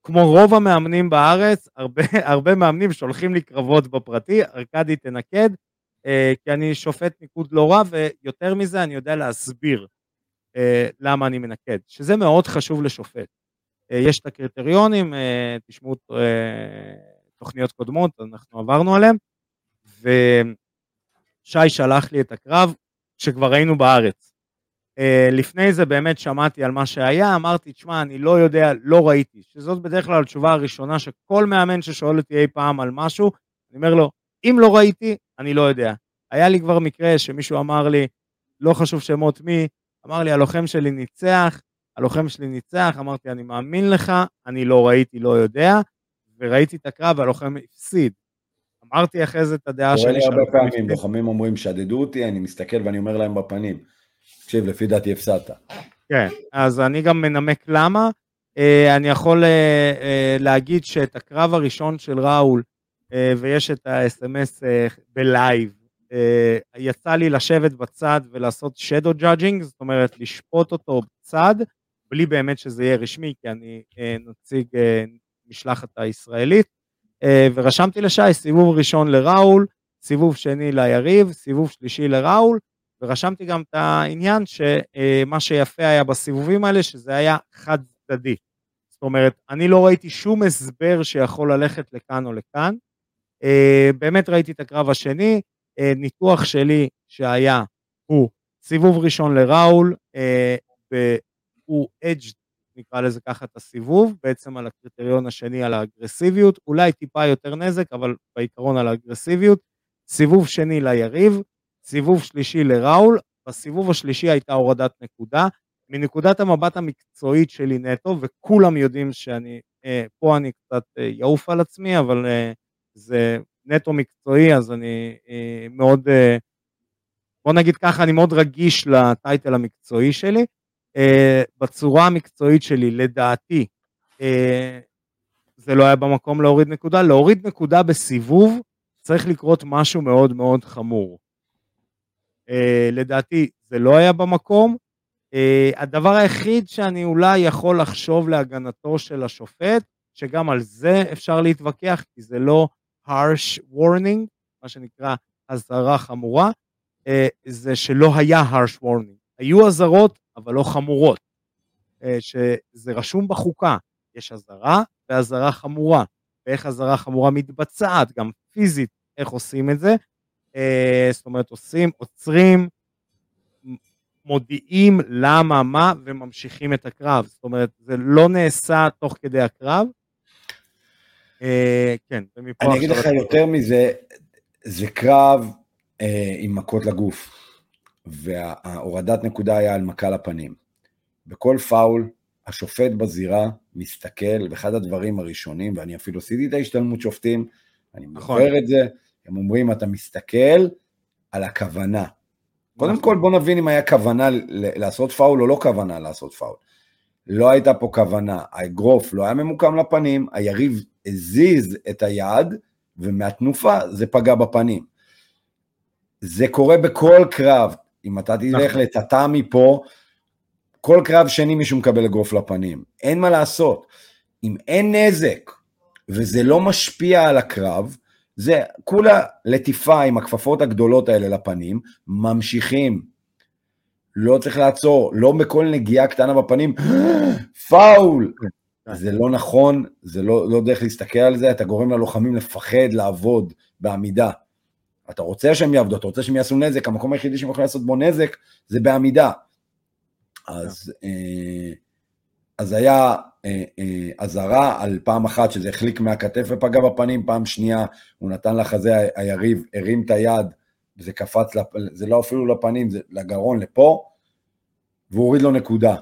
כמו רוב המאמנים בארץ, הרבה, הרבה מאמנים שולחים לי קרבות בפרטי, ארכדי תנקד, כי אני שופט ניקוד לא רע, ויותר מזה אני יודע להסביר למה אני מנקד, שזה מאוד חשוב לשופט. אה, יש את הקריטריונים, אה, תשמעו אה, תוכניות קודמות, אנחנו עברנו עליהם, ושי שלח לי את הקרב כשכבר היינו בארץ. לפני זה באמת שמעתי על מה שהיה, אמרתי, תשמע, אני לא יודע, לא ראיתי, שזאת בדרך כלל התשובה הראשונה שכל מאמן ששואל אותי אי פעם על משהו, אני אומר לו, אם לא ראיתי, אני לא יודע. היה לי כבר מקרה שמישהו אמר לי, לא חשוב שמות מי, אמר לי, הלוחם שלי ניצח, הלוחם שלי ניצח, אמרתי, אני מאמין לך, אני לא ראיתי, לא יודע, וראיתי את הקרב, והלוחם הפסיד. אמרתי אחרי זה את הדעה שלי. קורה לי הרבה פעמים, לוחמים אומרים, שדדו אותי, אני מסתכל ואני אומר להם בפנים. תקשיב, לפי דעתי הפסדת. כן, אז אני גם מנמק למה. אה, אני יכול אה, אה, להגיד שאת הקרב הראשון של ראול, ויש את ה-SMS בלייב, יצא לי לשבת בצד ולעשות shadow judging, זאת אומרת לשפוט אותו בצד, בלי באמת שזה יהיה רשמי, כי אני נציג משלחת הישראלית, ורשמתי לשי סיבוב ראשון לראול, סיבוב שני ליריב, סיבוב שלישי לראול, ורשמתי גם את העניין שמה שיפה היה בסיבובים האלה, שזה היה חד צדדי. זאת אומרת, אני לא ראיתי שום הסבר שיכול ללכת לכאן או לכאן. אה, באמת ראיתי את הקרב השני, אה, ניתוח שלי שהיה הוא סיבוב ראשון לראול, אה, הוא אדג' נקרא לזה ככה את הסיבוב, בעצם על הקריטריון השני על האגרסיביות, אולי טיפה יותר נזק, אבל בעיקרון על האגרסיביות. סיבוב שני ליריב, סיבוב שלישי לראול, בסיבוב השלישי הייתה הורדת נקודה. מנקודת המבט המקצועית שלי נטו, וכולם יודעים שאני פה אני קצת יעוף על עצמי, אבל זה נטו מקצועי, אז אני מאוד, בוא נגיד ככה, אני מאוד רגיש לטייטל המקצועי שלי. בצורה המקצועית שלי, לדעתי, זה לא היה במקום להוריד נקודה. להוריד נקודה בסיבוב צריך לקרות משהו מאוד מאוד חמור. לדעתי זה לא היה במקום. הדבר היחיד שאני אולי יכול לחשוב להגנתו של השופט, שגם על זה אפשר להתווכח, כי זה לא harsh warning, מה שנקרא אזהרה חמורה, זה שלא היה harsh warning. היו אזהרות, אבל לא חמורות. שזה רשום בחוקה, יש אזהרה ואזהרה חמורה. ואיך אזהרה חמורה מתבצעת, גם פיזית, איך עושים את זה. זאת אומרת, עושים, עוצרים, מודיעים למה, מה, וממשיכים את הקרב. זאת אומרת, זה לא נעשה תוך כדי הקרב. כן, ומפה... אני אגיד לך יותר מזה, זה קרב אה, עם מכות לגוף, וההורדת נקודה היה על מכה לפנים. בכל פאול, השופט בזירה מסתכל, ואחד הדברים הראשונים, ואני אפילו עשיתי את ההשתלמות שופטים, אני נכון. מוכר את זה, הם אומרים, אתה מסתכל על הכוונה. קודם נכון. כל בוא נבין אם היה כוונה לעשות פאול או לא כוונה לעשות פאול. לא הייתה פה כוונה, האגרוף לא היה ממוקם לפנים, היריב הזיז את היד, ומהתנופה זה פגע בפנים. זה קורה בכל קרב, אם אתה תלך נכון. לטאטאמי פה, כל קרב שני מישהו מקבל אגרוף לפנים, אין מה לעשות. אם אין נזק וזה לא משפיע על הקרב, זה כולה לטיפה עם הכפפות הגדולות האלה לפנים, ממשיכים. לא צריך לעצור, לא בכל נגיעה קטנה בפנים, פאול! זה לא נכון, זה לא, לא דרך להסתכל על זה, אתה גורם ללוחמים לפחד לעבוד בעמידה. אתה רוצה שהם יעבדו, אתה רוצה שהם יעשו נזק, המקום היחידי שהם יכולים לעשות בו נזק זה בעמידה. אז, אה, אז היה אה, אה, אזהרה על פעם אחת שזה החליק מהכתף ופגע בפנים, פעם שנייה הוא נתן לחזה היריב, הרים את היד, וזה קפץ, לפ... זה לא אפילו לפנים, זה לגרון, לפה, והוא הוריד לו נקודה.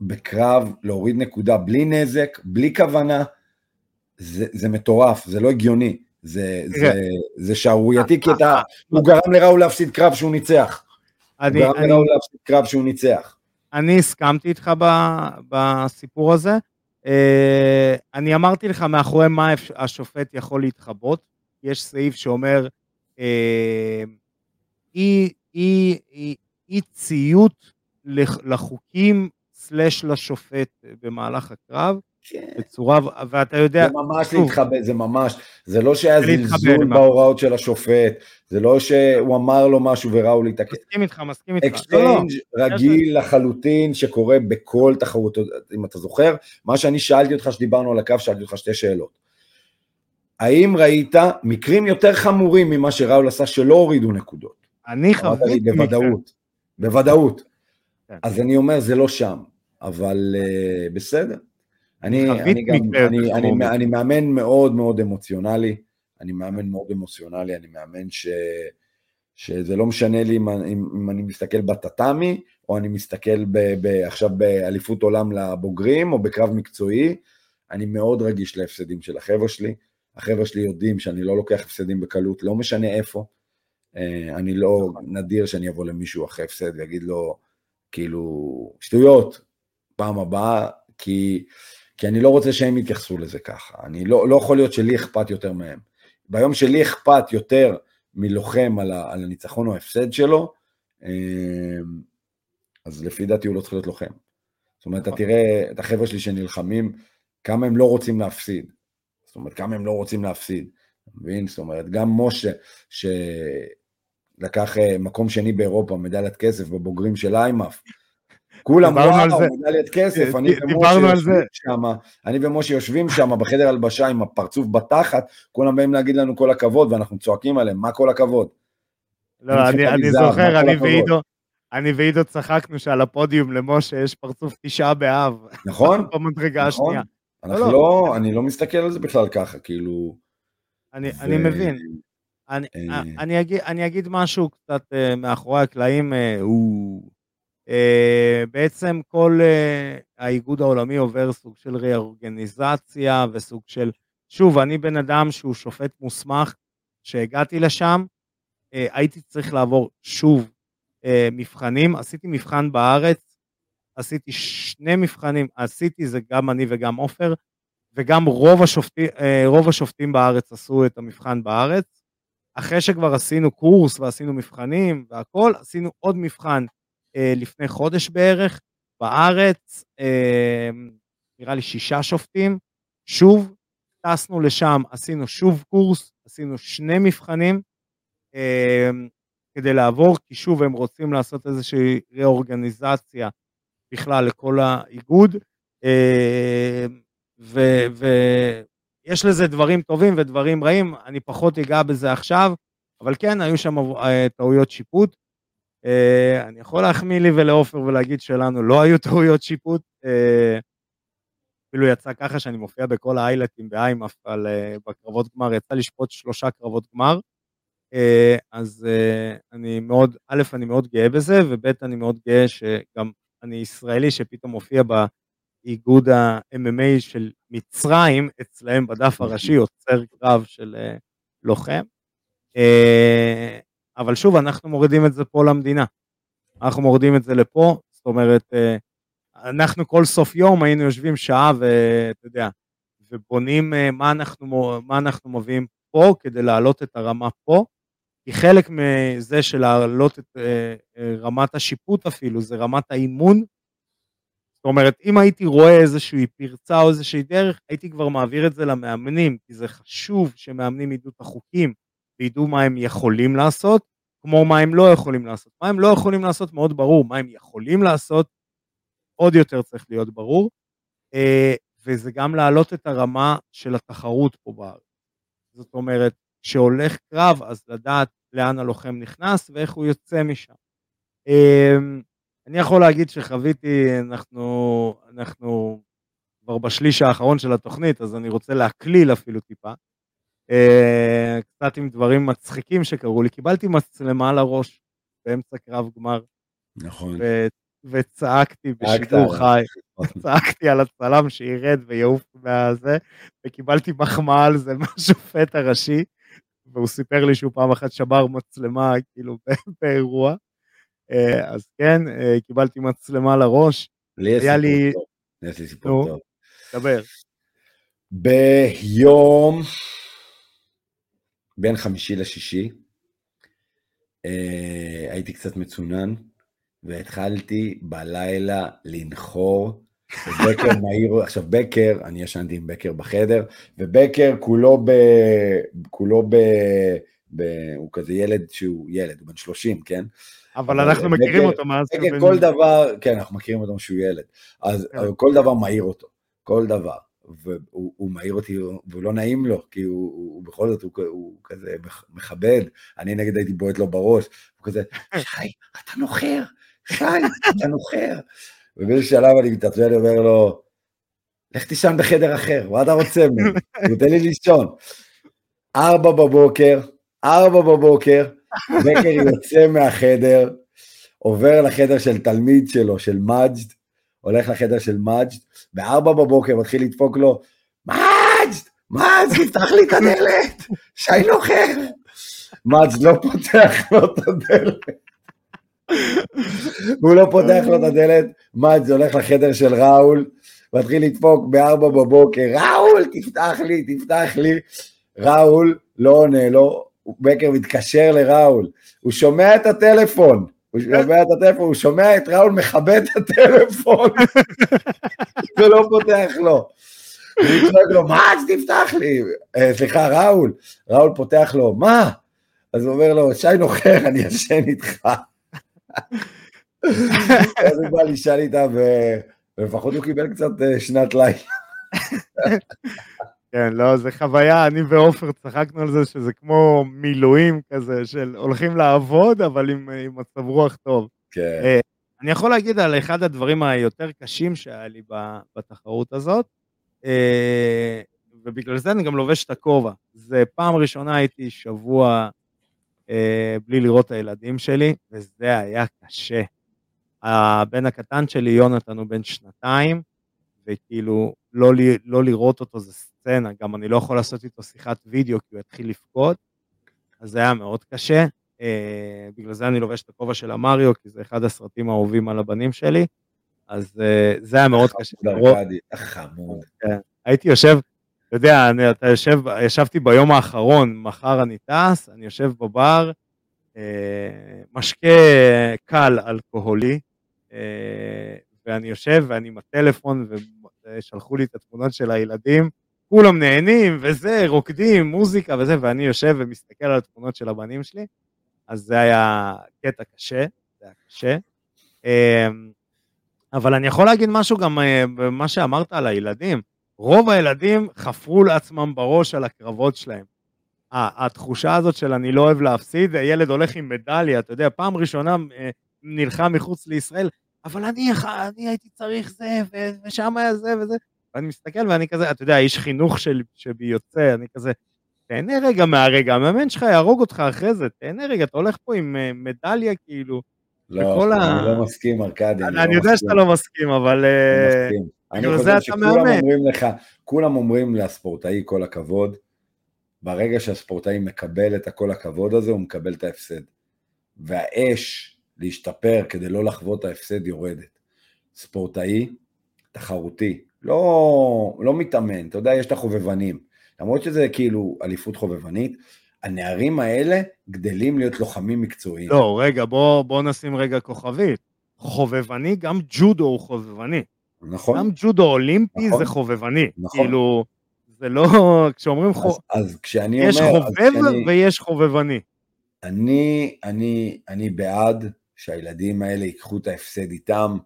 בקרב להוריד נקודה בלי נזק, בלי כוונה, זה, זה מטורף, זה לא הגיוני, זה, זה, זה שערורייתי, כי אתה, הוא גרם לראול להפסיד קרב שהוא ניצח. אני, הוא גרם לראול להפסיד קרב שהוא ניצח. אני הסכמתי איתך בסיפור הזה. אה, אני אמרתי לך מאחורי מה השופט יכול להתחבות. יש סעיף שאומר אה, אי, אי, אי, אי ציות לחוקים סלש לשופט במהלך הקרב. כן. בצורה, ואתה יודע... זה ממש להתחבא, זה ממש, זה לא שהיה זלזול בהוראות של השופט, זה לא שהוא אמר לו משהו וראו להתעקש. מסכים איתך, מסכים איתך. exchange לא, לא. רגיל לחלוטין שקורה בכל תחרות, אם אתה זוכר, מה שאני שאלתי אותך, שדיברנו על הקו, שאלתי אותך שתי שאלות. האם ראית מקרים יותר חמורים ממה שראול עשה שלא הורידו נקודות? אני חוויתי בוודאות, בוודאות. כן. אז אני אומר, זה לא שם, אבל uh, בסדר. אני, אני, גם, אני, אני, אני, אני מאמן מאוד מאוד אמוציונלי, אני מאמן מאוד אמוציונלי, אני מאמן ש, שזה לא משנה לי אם, אם, אם אני מסתכל בטאטאמי, או אני מסתכל ב, ב, עכשיו באליפות עולם לבוגרים, או בקרב מקצועי, אני מאוד רגיש להפסדים של החבר'ה שלי. החבר'ה שלי יודעים שאני לא לוקח הפסדים בקלות, לא משנה איפה. אה, אני לא נדיר שאני אבוא למישהו אחרי הפסד ויגיד לו, כאילו, שטויות, פעם הבאה, כי כי אני לא רוצה שהם יתייחסו לזה ככה. אני לא, לא יכול להיות שלי אכפת יותר מהם. ביום שלי אכפת יותר מלוחם על, ה, על הניצחון או ההפסד שלו, אמ, אז לפי דעתי הוא לא צריך להיות לוחם. זאת אומרת, אתה תראה את החבר'ה שלי שנלחמים, כמה הם לא רוצים להפסיד. זאת אומרת, כמה הם לא רוצים להפסיד. מבין? זאת אומרת, גם משה, שלקח אה, מקום שני באירופה, מדליית כסף בבוגרים של איימאף, כולם וואו, מדליית כסף, אני ומשה יושבים שם, אני ומשה יושבים שם בחדר הלבשה עם הפרצוף בתחת, כולם באים להגיד לנו כל הכבוד, ואנחנו צועקים עליהם, מה כל הכבוד? לא, אני, אני זוכר, אני ועידו, אני ועידו צחקנו שעל הפודיום למשה יש פרצוף תשעה באב. נכון, במדרגה נכון. השנייה. אנחנו לא, לא, אני לא מסתכל על זה בכלל ככה, כאילו... אני. אני מבין. אני, אה... אני, אגיד, אני אגיד משהו קצת uh, מאחורי הקלעים, uh, הוא... בעצם כל האיגוד העולמי עובר סוג של ריאורגניזציה וסוג של, שוב, אני בן אדם שהוא שופט מוסמך, שהגעתי לשם, הייתי צריך לעבור שוב מבחנים, עשיתי מבחן בארץ, עשיתי שני מבחנים, עשיתי זה גם אני וגם עופר, וגם רוב השופטים, רוב השופטים בארץ עשו את המבחן בארץ. אחרי שכבר עשינו קורס ועשינו מבחנים והכל, עשינו עוד מבחן אה, לפני חודש בערך בארץ, אה, נראה לי שישה שופטים. שוב, טסנו לשם, עשינו שוב קורס, עשינו שני מבחנים אה, כדי לעבור, כי שוב הם רוצים לעשות איזושהי ריאורגניזציה בכלל לכל האיגוד. אה, ויש לזה דברים טובים ודברים רעים, אני פחות אגע בזה עכשיו, אבל כן, היו שם אה, טעויות שיפוט. אה, אני יכול להחמיא לי ולעופר ולהגיד שלנו לא היו טעויות שיפוט. אה, אפילו יצא ככה שאני מופיע בכל האיילטים באיימאף על בקרבות גמר, יצא לשפוט שלושה קרבות גמר. אז אני מאוד, א', אני מאוד גאה בזה, וב', אני מאוד גאה שגם אני ישראלי שפתאום מופיע איגוד ה-MMA של מצרים, אצלהם בדף הראשי עוצר קרב של אה, לוחם. אה, אבל שוב, אנחנו מורידים את זה פה למדינה. אנחנו מורידים את זה לפה, זאת אומרת, אה, אנחנו כל סוף יום היינו יושבים שעה ואתה יודע, ובונים מה אנחנו, מה אנחנו מביאים פה כדי להעלות את הרמה פה, כי חלק מזה של להעלות את רמת השיפוט אפילו, זה רמת האימון זאת אומרת, אם הייתי רואה איזושהי פרצה או איזושהי דרך, הייתי כבר מעביר את זה למאמנים, כי זה חשוב שמאמנים ידעו את החוקים וידעו מה הם יכולים לעשות, כמו מה הם לא יכולים לעשות. מה הם לא יכולים לעשות מאוד ברור, מה הם יכולים לעשות עוד יותר צריך להיות ברור, אה, וזה גם להעלות את הרמה של התחרות פה בארץ. זאת אומרת, כשהולך קרב, אז לדעת לאן הלוחם נכנס ואיך הוא יוצא משם. אה, אני יכול להגיד שחוויתי, אנחנו, אנחנו כבר בשליש האחרון של התוכנית, אז אני רוצה להקליל אפילו טיפה. אה, קצת עם דברים מצחיקים שקרו לי. קיבלתי מצלמה לראש באמצע קרב גמר. נכון. ו- וצעקתי בשידור חי, צעקתי על הצלם שירד ויעוף מהזה, וקיבלתי מחמאה על זה מהשופט הראשי, והוא סיפר לי שהוא פעם אחת שבר מצלמה, כאילו, באירוע. אה, אז כן, אה, קיבלתי מצלמה לראש. לי יש סיפור טוב. יש לי סיפור טוב. דבר. ביום בין חמישי לשישי, אה, הייתי קצת מצונן, והתחלתי בלילה לנחור. בקר מהיר, עכשיו בקר, אני ישנתי עם בקר בחדר, ובקר כולו ב... כולו ב... ב... הוא כזה ילד שהוא ילד, הוא בן 30, כן? אבל אנחנו מכירים אותו מאז. כן, כל דבר, כן, אנחנו מכירים אותו שהוא ילד. אז כן. כל דבר מעיר אותו, כל דבר. והוא מעיר אותי, והוא לא נעים לו, כי הוא, הוא בכל זאת, הוא, הוא כזה מכבד, אני נגד הייתי בועט לו בראש, הוא כזה, שי, אתה נוחר, שי, אתה נוחר. ובאיזשהו שלב אני מתעצבן, אני אומר לו, לך תישן בחדר אחר, מה אתה רוצה ממני? תן לי לישון. ארבע בבוקר, ארבע בבוקר, בקר יוצא מהחדר, עובר לחדר של תלמיד שלו, של מג'ד, הולך לחדר של מג'ד, בארבע בבוקר מתחיל לדפוק לו, מג'ד, מג'ד, תפתח לי את הדלת, שי נוחר. מג'ד לא פותח לו את הדלת. והוא לא פותח לו את הדלת, מג'ד הולך לחדר של ראול, מתחיל לדפוק בארבע בבוקר, ראול, תפתח לי, תפתח לי. ראול לא עונה לו, בקר מתקשר לראול, הוא שומע את הטלפון, הוא שומע את הטלפון, הוא שומע את ראול מכבד את הטלפון, ולא פותח לו. הוא צועק לו, מה, אז תפתח לי. אה, סליחה, ראול. ראול פותח לו, מה? אז הוא אומר לו, שי נוחר, אני ישן איתך. אז הוא בא לישן איתה, ולפחות הוא קיבל קצת אה, שנת לילה. כן, לא, זה חוויה, אני ועופר צחקנו על זה שזה כמו מילואים כזה, של הולכים לעבוד, אבל עם, עם מצב רוח טוב. כן. Uh, אני יכול להגיד על אחד הדברים היותר קשים שהיה לי בתחרות הזאת, uh, ובגלל זה אני גם לובש את הכובע. זה פעם ראשונה הייתי שבוע uh, בלי לראות את הילדים שלי, וזה היה קשה. הבן הקטן שלי, יונתן, הוא בן שנתיים, וכאילו, לא, לא לראות אותו זה סצנה, גם אני לא יכול לעשות איתו שיחת וידאו, כי הוא יתחיל לבכות, אז זה היה מאוד קשה. אה, בגלל זה אני לובש את הכובע של המריו, כי זה אחד הסרטים האהובים על הבנים שלי, אז אה, זה היה מאוד קשה. חמוד. כן. הייתי יושב, אתה יודע, אני, אתה יושב, ישבתי ביום האחרון, מחר אני טס, אני יושב בבר, אה, משקה קל אלכוהולי, אה, ואני יושב ואני עם הטלפון, ושלחו לי את התמונות של הילדים, כולם נהנים וזה, רוקדים, מוזיקה וזה, ואני יושב ומסתכל על התמונות של הבנים שלי, אז זה היה קטע קשה, זה היה קשה. אמ, אבל אני יכול להגיד משהו גם אה, במה שאמרת על הילדים. רוב הילדים חפרו לעצמם בראש על הקרבות שלהם. התחושה הזאת של אני לא אוהב להפסיד, ילד הולך עם מדליה, אתה יודע, פעם ראשונה אה, נלחם מחוץ לישראל, אבל אני, אני הייתי צריך זה, ושם היה זה וזה. ואני מסתכל ואני כזה, אתה יודע, איש חינוך של, שבי יוצא, אני כזה, תהנה רגע מהרגע, המאמן שלך יהרוג אותך אחרי זה, תהנה רגע, אתה הולך פה עם אה, מדליה כאילו. לא, אני ה... לא מסכים, ארכדי. אני, אני לא יודע שאתה לא מסכים, אבל... אה, אני מסכים. אני חושב שכולם אומרים לך, כולם אומרים לספורטאי כל הכבוד, ברגע שהספורטאי מקבל את הכל הכבוד הזה, הוא מקבל את ההפסד. והאש להשתפר כדי לא לחוות את ההפסד יורדת. ספורטאי, תחרותי, לא, לא מתאמן, אתה יודע, יש את החובבנים. למרות שזה כאילו אליפות חובבנית, הנערים האלה גדלים להיות לוחמים מקצועיים. לא, רגע, בוא, בוא נשים רגע כוכבית. חובבני, גם ג'ודו הוא חובבני. נכון. גם ג'ודו אולימפי נכון. זה חובבני. נכון. כאילו, זה לא, כשאומרים חובבני, אז, אז כשאני יש אומר... יש חובב כשאני, ויש חובבני. אני, אני, אני בעד שהילדים האלה ייקחו את ההפסד איתם,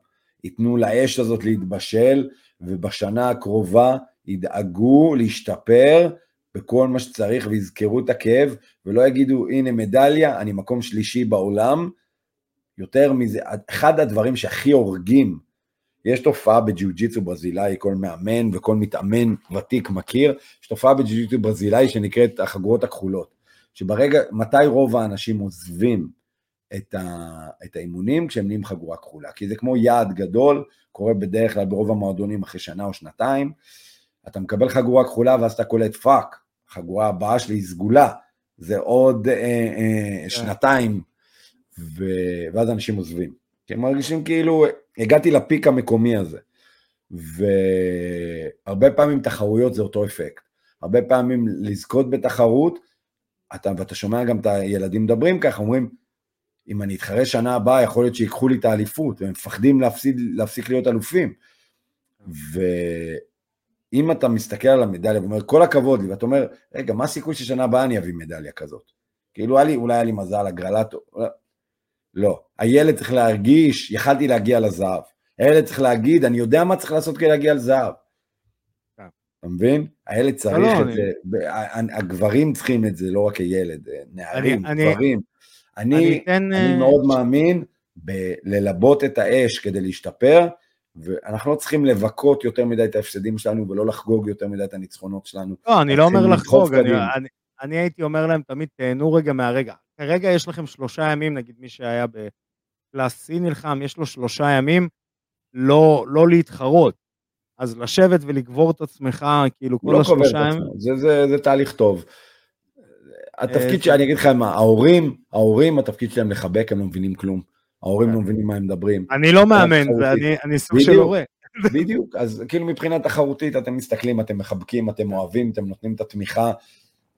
ייתנו לאש הזאת להתבשל, ובשנה הקרובה ידאגו להשתפר בכל מה שצריך ויזכרו את הכאב, ולא יגידו, הנה מדליה, אני מקום שלישי בעולם. יותר מזה, אחד הדברים שהכי הורגים, יש תופעה בג'יוג'יצו ברזילאי, כל מאמן וכל מתאמן ותיק מכיר, יש תופעה בג'יוג'יצו ברזילאי שנקראת החגורות הכחולות, שברגע, מתי רוב האנשים עוזבים את, ה, את האימונים כשהם נהיים חגורה כחולה, כי זה כמו יעד גדול, קורה בדרך כלל ברוב המועדונים אחרי שנה או שנתיים, אתה מקבל חגורה כחולה ואז אתה קולט fuck, החגורה הבאה שלי היא סגולה, זה עוד אה, אה, כן. שנתיים, ו... ואז אנשים עוזבים. כי הם מרגישים כאילו, הגעתי לפיק המקומי הזה. והרבה פעמים תחרויות זה אותו אפקט. הרבה פעמים לזכות בתחרות, אתה, ואתה שומע גם את הילדים מדברים ככה, אומרים, אם אני אתחרה שנה הבאה, יכול להיות שיקחו לי את האליפות, והם מפחדים להפסיד, להפסיק להיות אלופים. ואם אתה מסתכל על המדליה ואומר, כל הכבוד לי, ואתה אומר, רגע, מה הסיכוי ששנה הבאה אני אביא מדליה כזאת? כאילו, היה לי, אולי היה לי מזל, הגרלת... לא. הילד צריך להרגיש, יכלתי להגיע לזהב. הילד צריך להגיד, אני יודע מה צריך לעשות כדי להגיע לזהב. כן. אתה מבין? הילד צריך לא, לא את זה, הגברים צריכים את זה, לא רק הילד, נערים, גברים. אני, אני, אתן... אני אה, מאוד מאמין בללבות את האש כדי להשתפר, ואנחנו לא צריכים לבכות יותר מדי את ההפסדים שלנו ולא לחגוג יותר מדי את הניצחונות שלנו. לא, אני לא אומר לחגוג, אני, אני, אני הייתי אומר להם תמיד, תהנו רגע מהרגע. כרגע יש לכם שלושה ימים, נגיד מי שהיה בקלאס C נלחם, יש לו שלושה ימים לא, לא להתחרות. אז לשבת ולגבור את עצמך, כאילו, כל לא השלושה ימים... זה, זה, זה תהליך טוב. התפקיד אה, שאני אגיד לך מה, ההורים, ההורים, התפקיד שלהם לחבק, הם לא מבינים כלום. ההורים לא מבינים מה הם מדברים. אני לא מאמן, ואני סוג של הורה. בדיוק, אז כאילו מבחינה תחרותית אתם מסתכלים, אתם מחבקים, אתם אוהבים, אתם נותנים את התמיכה.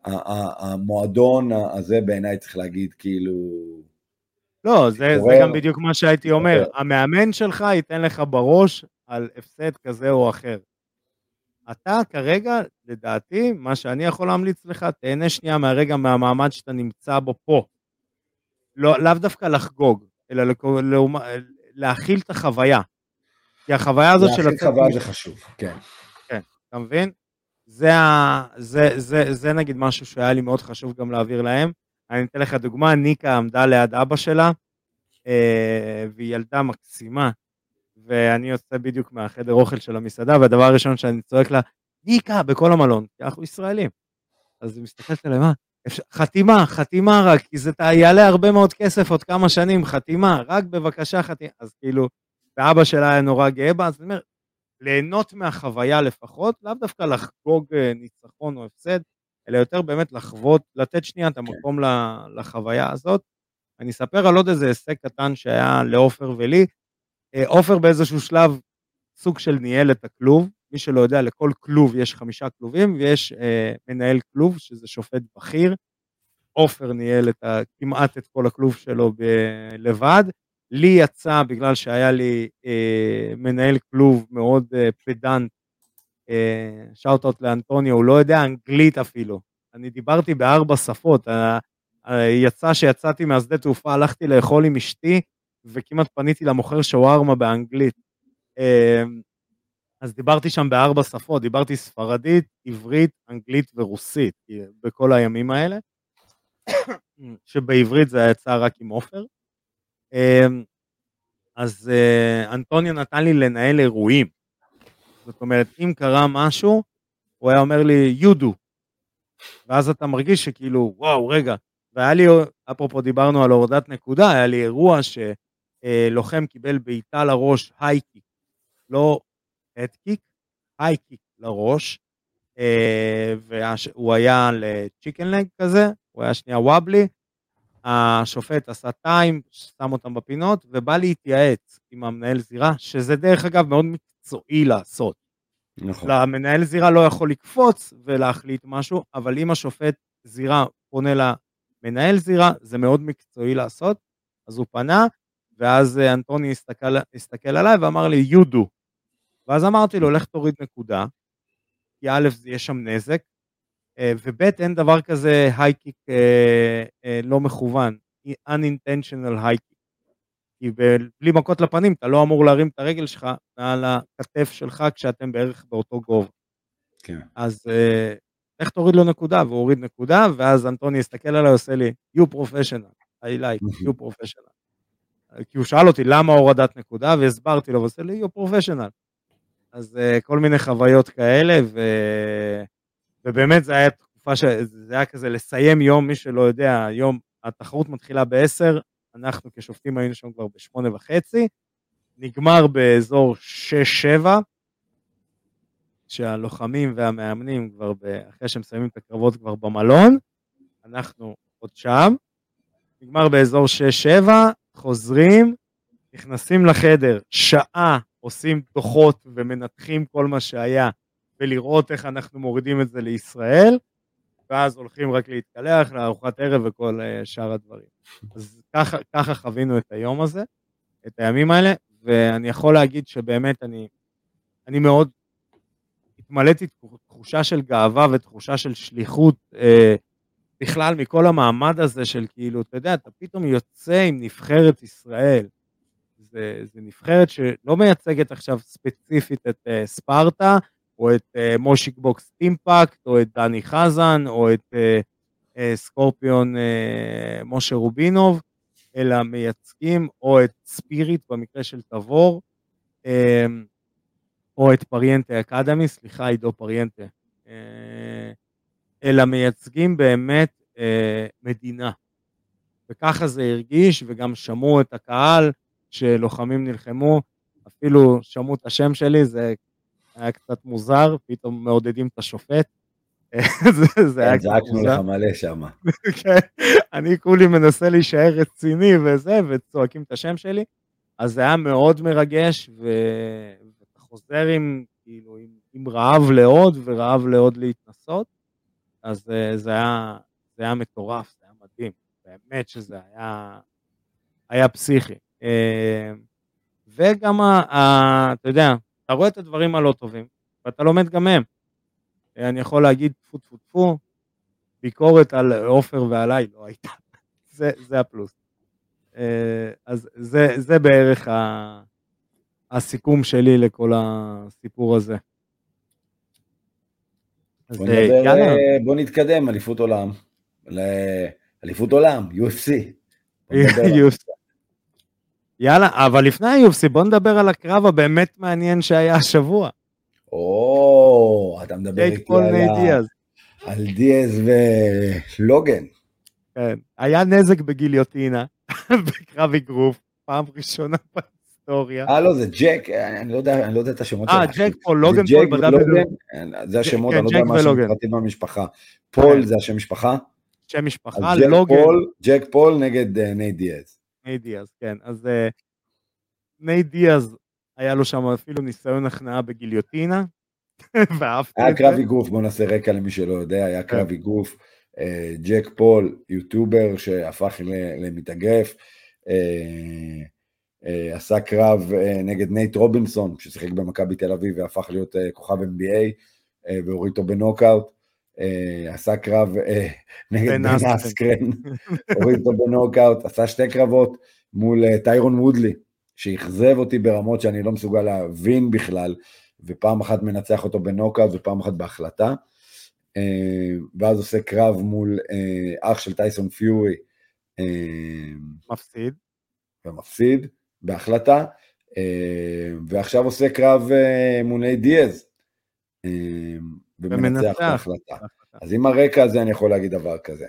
המועדון הזה בעיניי צריך להגיד כאילו... לא, זה, זה גם בדיוק מה שהייתי אומר. המאמן שלך ייתן לך בראש על הפסד כזה או אחר. אתה כרגע, לדעתי, מה שאני יכול להמליץ לך, תהנה שנייה מהרגע, מהמעמד שאתה נמצא בו פה. לא, לאו דווקא לחגוג, אלא לא, להכיל את החוויה. כי החוויה הזאת של... להכיל חוויה זה חשוב, כן. כן, אתה מבין? זה, ה... זה, זה, זה, זה נגיד משהו שהיה לי מאוד חשוב גם להעביר להם. אני אתן לך דוגמה, ניקה עמדה ליד אבא שלה, אה, והיא ילדה מקסימה, ואני יוצא בדיוק מהחדר אוכל של המסעדה, והדבר הראשון שאני צועק לה, ניקה, בכל המלון, כי אנחנו ישראלים. אז היא מסתכלת עליי, מה? חתימה, חתימה רק, כי זה יעלה הרבה מאוד כסף עוד כמה שנים, חתימה, רק בבקשה חתימה. אז כאילו, ואבא שלה היה נורא גאה בה, אז אני אומר, ליהנות מהחוויה לפחות, לאו דווקא לחגוג אה, ניצחון או הפסד, אלא יותר באמת לחוות, לתת שנייה את המקום לחוויה הזאת. אני אספר על עוד איזה הישג קטן שהיה לעופר ולי. אה, עופר באיזשהו שלב סוג של ניהל את הכלוב, מי שלא יודע, לכל כלוב יש חמישה כלובים, ויש אה, מנהל כלוב, שזה שופט בכיר. עופר ניהל את ה, כמעט את כל הכלוב שלו ב- לבד. לי יצא, בגלל שהיה לי אה, מנהל כלוב מאוד אה, פדנט, אה, שאוט-אוט לאנטוניו, הוא לא יודע אנגלית אפילו. אני דיברתי בארבע שפות, אה, אה, יצא שיצאתי מהשדה תעופה, הלכתי לאכול עם אשתי, וכמעט פניתי למוכר שווארמה באנגלית. אה, אז דיברתי שם בארבע שפות, דיברתי ספרדית, עברית, אנגלית ורוסית בכל הימים האלה, שבעברית זה יצא רק עם עופר. אמ, אז אה, אנטוניו נתן לי לנהל אירועים. זאת אומרת, אם קרה משהו, הוא היה אומר לי, do. ואז אתה מרגיש שכאילו, וואו, רגע. והיה לי, אפרופו דיברנו על הורדת נקודה, היה לי אירוע שלוחם קיבל בעיטה לראש הייקיק, לא הדקיק, הייקיק לראש, אה, והוא היה לצ'יקן לג כזה, הוא היה שנייה וובלי, השופט עשה טיים, שם אותם בפינות, ובא להתייעץ עם המנהל זירה, שזה דרך אגב מאוד מקצועי לעשות. נכון. למנהל זירה לא יכול לקפוץ ולהחליט משהו, אבל אם השופט זירה פונה למנהל זירה, זה מאוד מקצועי לעשות, אז הוא פנה, ואז אה, אנטוני הסתכל, הסתכל עליי ואמר לי, you do. ואז אמרתי לו, לך תוריד נקודה, כי א', יש שם נזק, אה, וב' אין דבר כזה הייקיק אה, לא מכוון, unintentional הייקיק. כי בלי מכות לפנים אתה לא אמור להרים את הרגל שלך מעל הכתף שלך כשאתם בערך באותו גובה. כן. אז איך תוריד לו נקודה? והוא הוריד נקודה, ואז אנטוני הסתכל עליי ועושה לי, you professional, I like, you professional. כי הוא שאל אותי למה הורדת נקודה, והסברתי לו, ועושה לי, you professional. אז כל מיני חוויות כאלה, ו... ובאמת זה היה תקופה שזה היה כזה לסיים יום, מי שלא יודע, היום התחרות מתחילה ב-10, אנחנו כשופטים היינו שם כבר ב-8 וחצי, נגמר באזור 6-7, שהלוחמים והמאמנים כבר, אחרי שהם מסיימים את הקרבות כבר במלון, אנחנו עוד שם, נגמר באזור 6-7, חוזרים, נכנסים לחדר, שעה עושים דוחות ומנתחים כל מה שהיה, ולראות איך אנחנו מורידים את זה לישראל, ואז הולכים רק להתקלח לארוחת ערב וכל אה, שאר הדברים. אז ככה, ככה חווינו את היום הזה, את הימים האלה, ואני יכול להגיד שבאמת אני, אני מאוד התמלאתי תחושה של גאווה ותחושה של שליחות אה, בכלל מכל המעמד הזה של כאילו, אתה יודע, אתה פתאום יוצא עם נבחרת ישראל. זה, זה נבחרת שלא מייצגת עכשיו ספציפית את אה, ספרטה, או את uh, מושיק בוקס Impact, או את דני חזן, או את uh, uh, סקורפיון uh, משה רובינוב, אלא מייצגים או את ספיריט במקרה של תבור, uh, או את פריאנטה Academy, סליחה עידו פריאנטה, uh, אלא מייצגים באמת uh, מדינה. וככה זה הרגיש, וגם שמעו את הקהל שלוחמים נלחמו, אפילו שמעו את השם שלי, זה היה קצת מוזר, פתאום מעודדים את השופט. זה היה כן, קצת מוזר. זעקנו לך מלא שם. כן, אני כולי מנסה להישאר רציני וזה, וצועקים את השם שלי. אז זה היה מאוד מרגש, ואתה חוזר עם, כאילו, עם, עם רעב לעוד ורעב לעוד להתנסות. אז אה, זה היה, זה היה מטורף, זה היה מדהים. באמת שזה היה, היה פסיכי. אה, וגם, אתה יודע, אתה רואה את הדברים הלא טובים, ואתה לומד גם מהם. אני יכול להגיד טפו טפו טפו, ביקורת על עופר ועליי לא הייתה, זה, זה הפלוס. אה, אז זה, זה בערך ה, הסיכום שלי לכל הסיפור הזה. בוא, נדבר, אה, בוא נתקדם, אליפות עולם. אליפות עולם, UFC. יאללה, אבל לפני ה-UFC בוא נדבר על הקרב הבאמת מעניין שהיה השבוע. או, אתה מדבר איתי על ה... על דיאז ולוגן. כן, היה נזק בגיליוטינה, בקרב אגרוף, פעם ראשונה בהיסטוריה. אה, לא, זה ג'ק, אני לא יודע, אני לא יודע את השמות אה, ג'ק פול, לוגן פול ב double. זה השמות, כן, אני לא יודע מה פרטי במשפחה. פול זה השם משפחה? שם משפחה, לוגן. ג'ק פול נגד נייט דיאז. נייט דיאז, כן. אז נייט דיאז, היה לו שם אפילו ניסיון הכנעה בגיליוטינה, ואהבתי. היה קרב אגרוף, בוא נעשה רקע למי שלא יודע, היה קרב אגרוף. ג'ק פול, יוטובר שהפך למתאגרף, עשה קרב נגד נייט רובינסון, ששיחק במכבי תל אביב והפך להיות כוכב NBA, והוריד אותו בנוקאוט. עשה קרב נגד בן אסקרן, הוריד אותו בנוקאוט, עשה שתי קרבות מול טיירון וודלי, שאכזב אותי ברמות שאני לא מסוגל להבין בכלל, ופעם אחת מנצח אותו בנוקאוט ופעם אחת בהחלטה. ואז עושה קרב מול אח של טייסון פיורי. מפסיד. ומפסיד בהחלטה, ועכשיו עושה קרב מול איי דיאז. ומנצח בהחלטה. אז עם הרקע הזה אני יכול להגיד דבר כזה.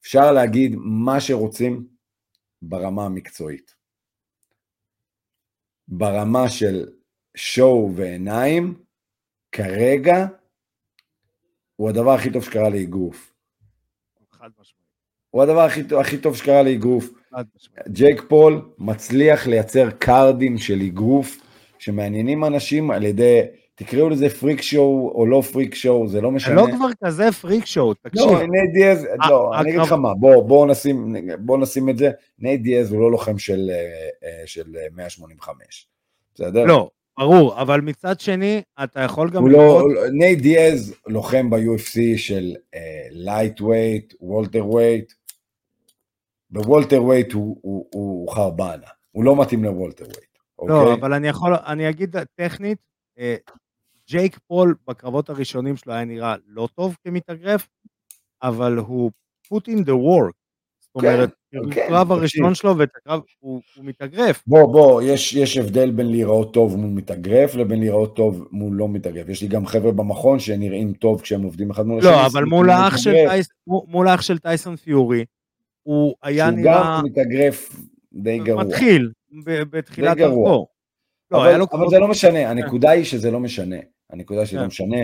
אפשר להגיד מה שרוצים ברמה המקצועית. ברמה של שואו ועיניים, כרגע הוא הדבר הכי טוב שקרה לאגרוף. הוא הדבר הכי, הכי טוב שקרה לאגרוף. ג'ייק פול מצליח לייצר card ים של אגרוף שמעניינים אנשים על ידי, תקראו לזה freak show או לא freak show, זה לא משנה. לא כבר כזה freak show, תקשיב. לא, נייט דיאז, לא, אני אגיד לך מה, בוא, בוא, נשים, בוא נשים את זה, נייט דיאז הוא לא לוחם של, של 185, בסדר? לא, ברור, אבל מצד שני, אתה יכול גם לראות... לא, נייט דיאז לוחם ב-UFC של lightweight, welterweight. ב welterweight הוא, הוא, הוא חרבנה, הוא לא מתאים ל welterweight. לא, אוקיי? אבל אני יכול, אני אגיד טכנית, ג'ייק פול בקרבות הראשונים שלו היה נראה לא טוב כמתאגרף, אבל הוא put in the work. זאת כן, אומרת, כן, הקרב הראשון שלו ואת הקרב, הוא, הוא מתאגרף. בוא, בוא, יש, יש הבדל בין להיראות טוב מול מתאגרף לבין להיראות טוב מול לא מתאגרף. יש לי גם חבר'ה במכון שנראים טוב כשהם עובדים אחד מול השני. לא, אבל מול האח, של טייס, מול האח של טייסון פיורי, הוא היה נראה... שהוא גם מתאגרף די גרוע. מתחיל, בתחילת דרכו. לא, אבל, אבל כמו... זה לא משנה, הנקודה היא שזה לא משנה. הנקודה שזה לא משנה.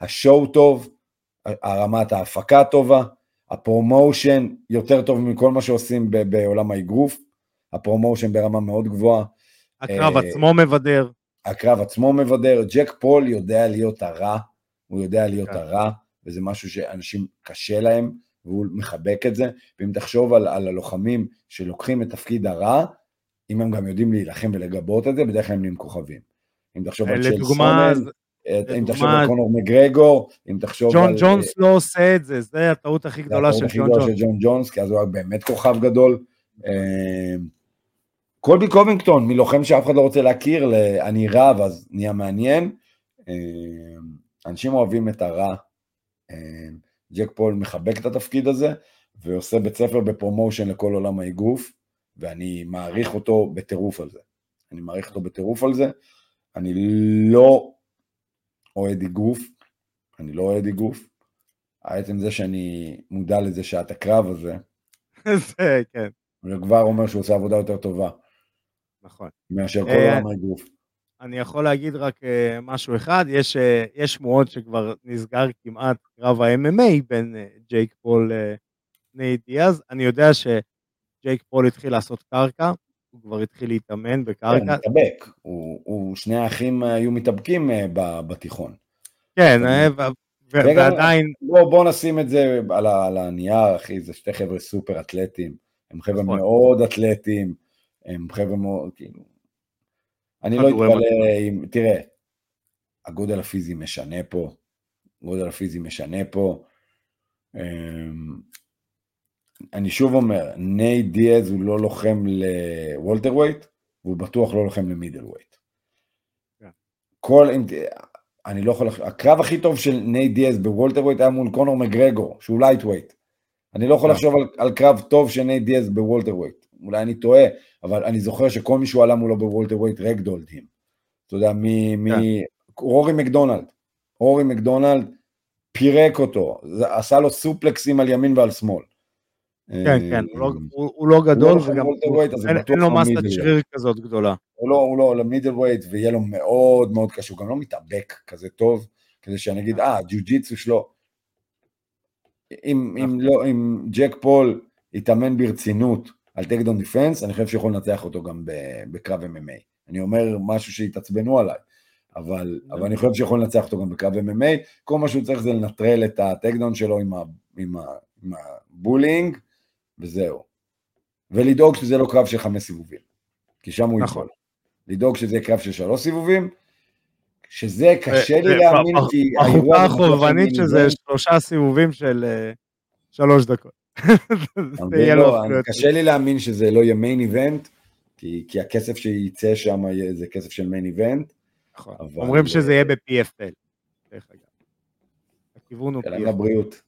ה show טוב, הרמת ההפקה טובה, ה promotion יותר טוב מכל מה שעושים בעולם האגרוף, ה promotion ברמה מאוד גבוהה. הקרב uh, עצמו מבדר. הקרב עצמו מבדר, ג'ק פול יודע להיות הרע, הוא יודע להיות כן. הרע, וזה משהו שאנשים קשה להם, והוא מחבק את זה, ואם תחשוב על, על הלוחמים שלוקחים את תפקיד הרע, אם הם גם יודעים להילחם ולגבות את זה, בדרך כלל הם נהיים כוכבים. אם תחשוב על צ'ל סונל, אם תחשוב על קונור מגרגור, אם תחשוב על... ג'ון ג'ונס לא עושה את זה, זה הטעות הכי גדולה של ג'ון ג'ונס. של ג'ון ג'ונס, כי אז הוא היה באמת כוכב גדול. קולבי קובינגטון, מלוחם שאף אחד לא רוצה להכיר, אני רב, אז נהיה מעניין. אנשים אוהבים את הרע. ג'ק פול מחבק את התפקיד הזה, ועושה בית ספר ב promotion לכל עולם האגרוף, ואני מעריך אותו בטירוף על זה. אני מעריך אותו בטירוף על זה. אני לא אוהד אגרוף, אני לא אוהד אגרוף. עצם זה שאני מודע לזה שאת הקרב הזה, זה, כן. זה כבר אומר שהוא עושה עבודה יותר טובה. נכון. מאשר כל עולם האגרוף. אני יכול להגיד רק אה, משהו אחד, יש, אה, יש שמועות שכבר נסגר כמעט קרב ה-MMA בין אה, ג'ייק פול לנייט דיאז, אני יודע שג'ייק פול התחיל לעשות קרקע, הוא כבר התחיל להתאמן בקרקע. כן, מתאבק, הוא, הוא, שני האחים היו מתאבקים בתיכון. כן, ועדיין... בוא, בוא נשים את זה על, על הנייר, אחי, זה שתי חבר'ה סופר אתלטים, הם חבר'ה נכון. מאוד אתלטים, הם חבר'ה מאוד, כאילו, אני לא אתפלא אם, תראה, הגודל הפיזי משנה פה, הגודל הפיזי משנה פה. אמ, אני שוב אומר, נייט דיאז הוא לא לוחם ל welterweight, והוא בטוח לא לוחם ל middleweight. כן. כל, אני לא יכול, הקרב הכי טוב של נייט דיאז ב welterweight היה מול קונור מגרגור, שהוא lightweight. אני לא יכול כן. לחשוב על, על קרב טוב של נייט דיאז ב welterweight. אולי אני טועה, אבל אני זוכר שכל מי שהוא עלה מולו ב welterweight ragdolled him. אתה יודע, מ... מ... כן. רורי מקדונלד. רורי מקדונלד פירק אותו, עשה לו סופלקסים על ימין ועל שמאל. כן, כן, הוא לא, הוא לא גדול וגם אין לו מסת שריר כזאת גדולה. הוא לא, הוא לא, ל middleweight ויהיה לו מאוד מאוד קשה, הוא גם לא מתאבק כזה טוב, כדי שאני אגיד, אה, ג'יו ג'יצו שלו. נכון. לא, אם ג'ק פול יתאמן ברצינות על takedown defense, אני חושב שיכול לנצח אותו גם בקרב MMA. אני אומר משהו שהתעצבנו עליי, אבל, אבל אני חושב שיכול לנצח אותו גם בקרב MMA. כל מה שהוא צריך זה לנטרל את ה takedown שלו עם, ה, עם, ה, עם ה sprawling, וזהו. ולדאוג שזה לא קרב של חמש סיבובים, כי שם הוא נכון. יכול. לדאוג שזה יהיה קרב של שלוש סיבובים, שזה קשה לי להאמין, כי האירוע... החובבנית שזה שלושה סיבובים של אה, שלוש דקות. לא, קשה לי להאמין שזה לא יהיה מיין איבנט, כי הכסף שייצא שם זה כסף של מיין איבנט. נכון. אומרים שזה יהיה ב-PFL, דרך אגב. הכיוון הוא PFL. לבריאות.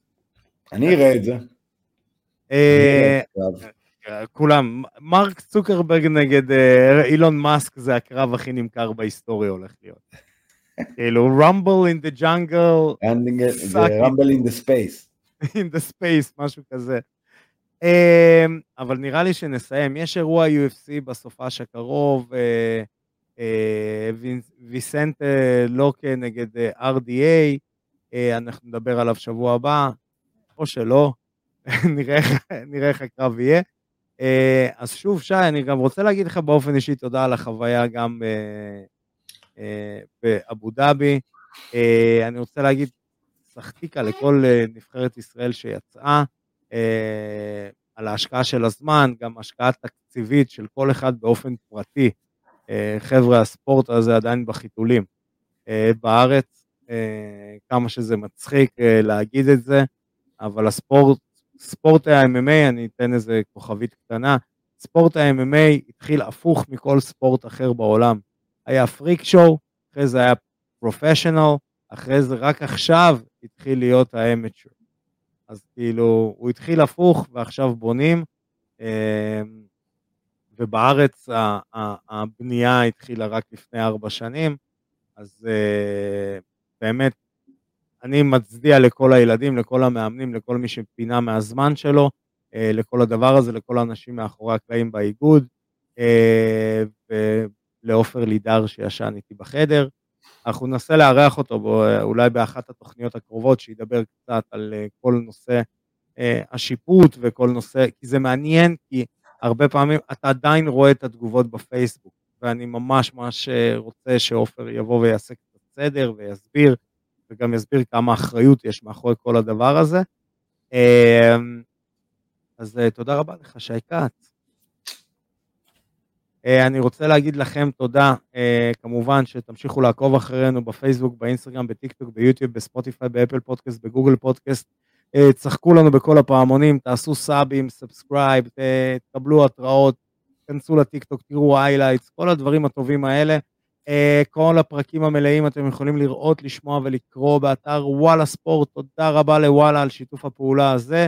אני אראה את זה. אה, כולם, מרק צוקרברג נגד אה, אילון מאסק זה הקרב הכי נמכר בהיסטוריה הולך להיות. כאילו, rumble in the jungle, rumble in the space. In the space, משהו כזה. אמ, אבל נראה לי שנסיים, יש אירוע UFC בסופש הקרוב, אה, אה, ויסנט לוקה נגד RDA, אנחנו נדבר עליו שבוע הבא, או שלא, נראה איך הקרב יהיה. אז שוב, שי, אני גם רוצה להגיד לך באופן אישי תודה על החוויה גם אה, באבו דאבי. אה, אני רוצה להגיד סחטיקה לכל אה, נבחרת ישראל שיצאה, על ההשקעה של הזמן, גם השקעה תקציבית של כל אחד באופן פרטי. חבר'ה, הספורט הזה עדיין בחיתולים. בארץ, כמה שזה מצחיק להגיד את זה, אבל הספורט, ספורט ה-MMA, אני אתן איזה כוכבית קטנה, ספורט ה-MMA התחיל הפוך מכל ספורט אחר בעולם. היה פריק שואו, אחרי זה היה פרופשיונל, אחרי זה רק עכשיו התחיל להיות האמצ'ר. אז כאילו, הוא התחיל הפוך ועכשיו בונים, אמ, ובארץ הבנייה התחילה רק לפני ארבע שנים, אז אה, באמת, אני מצדיע לכל הילדים, לכל המאמנים, לכל מי שפינה מהזמן שלו, אה, לכל הדבר הזה, לכל האנשים מאחורי הקלעים באיגוד, אה, לעופר לידר שישן איתי בחדר. אנחנו ננסה לארח אותו בו, אולי באחת התוכניות הקרובות, שידבר קצת על אה, כל נושא אה, השיפוט וכל נושא, כי זה מעניין, כי הרבה פעמים אתה עדיין רואה את התגובות בפייסבוק, ואני ממש ממש אה, רוצה שעופר יבוא ויעשה קצת סדר ויסביר, וגם יסביר כמה אחריות יש מאחורי כל הדבר הזה. אז תודה רבה לך, שי כץ. אה, אני רוצה להגיד לכם תודה, אה, כמובן שתמשיכו לעקוב אחרינו בפייסבוק, באינסטגרם, בטיקטוק, ביוטיוב, בספוטיפיי, באפל פודקאסט, בגוגל פודקאסט. אה, צלצלו לנו בכל הפעמונים, תעשו סאבים, subscribe, תקבלו התראות, תכנסו לטיקטוק, תראו highlights, כל הדברים הטובים האלה. כל הפרקים המלאים אתם יכולים לראות, לשמוע ולקרוא באתר וואלה ספורט. תודה רבה לוואלה על שיתוף הפעולה הזה,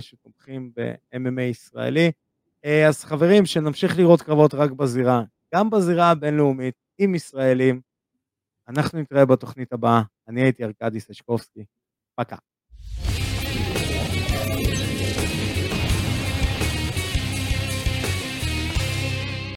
שתומכים ב-MMA ישראלי. אה, אז חברים, שנמשיך לראות קרבות רק בזירה, גם בזירה הבינלאומית, עם ישראלים. אנחנו נתראה בתוכנית הבאה. אני הייתי ארכדי סשקובסקי. פקה.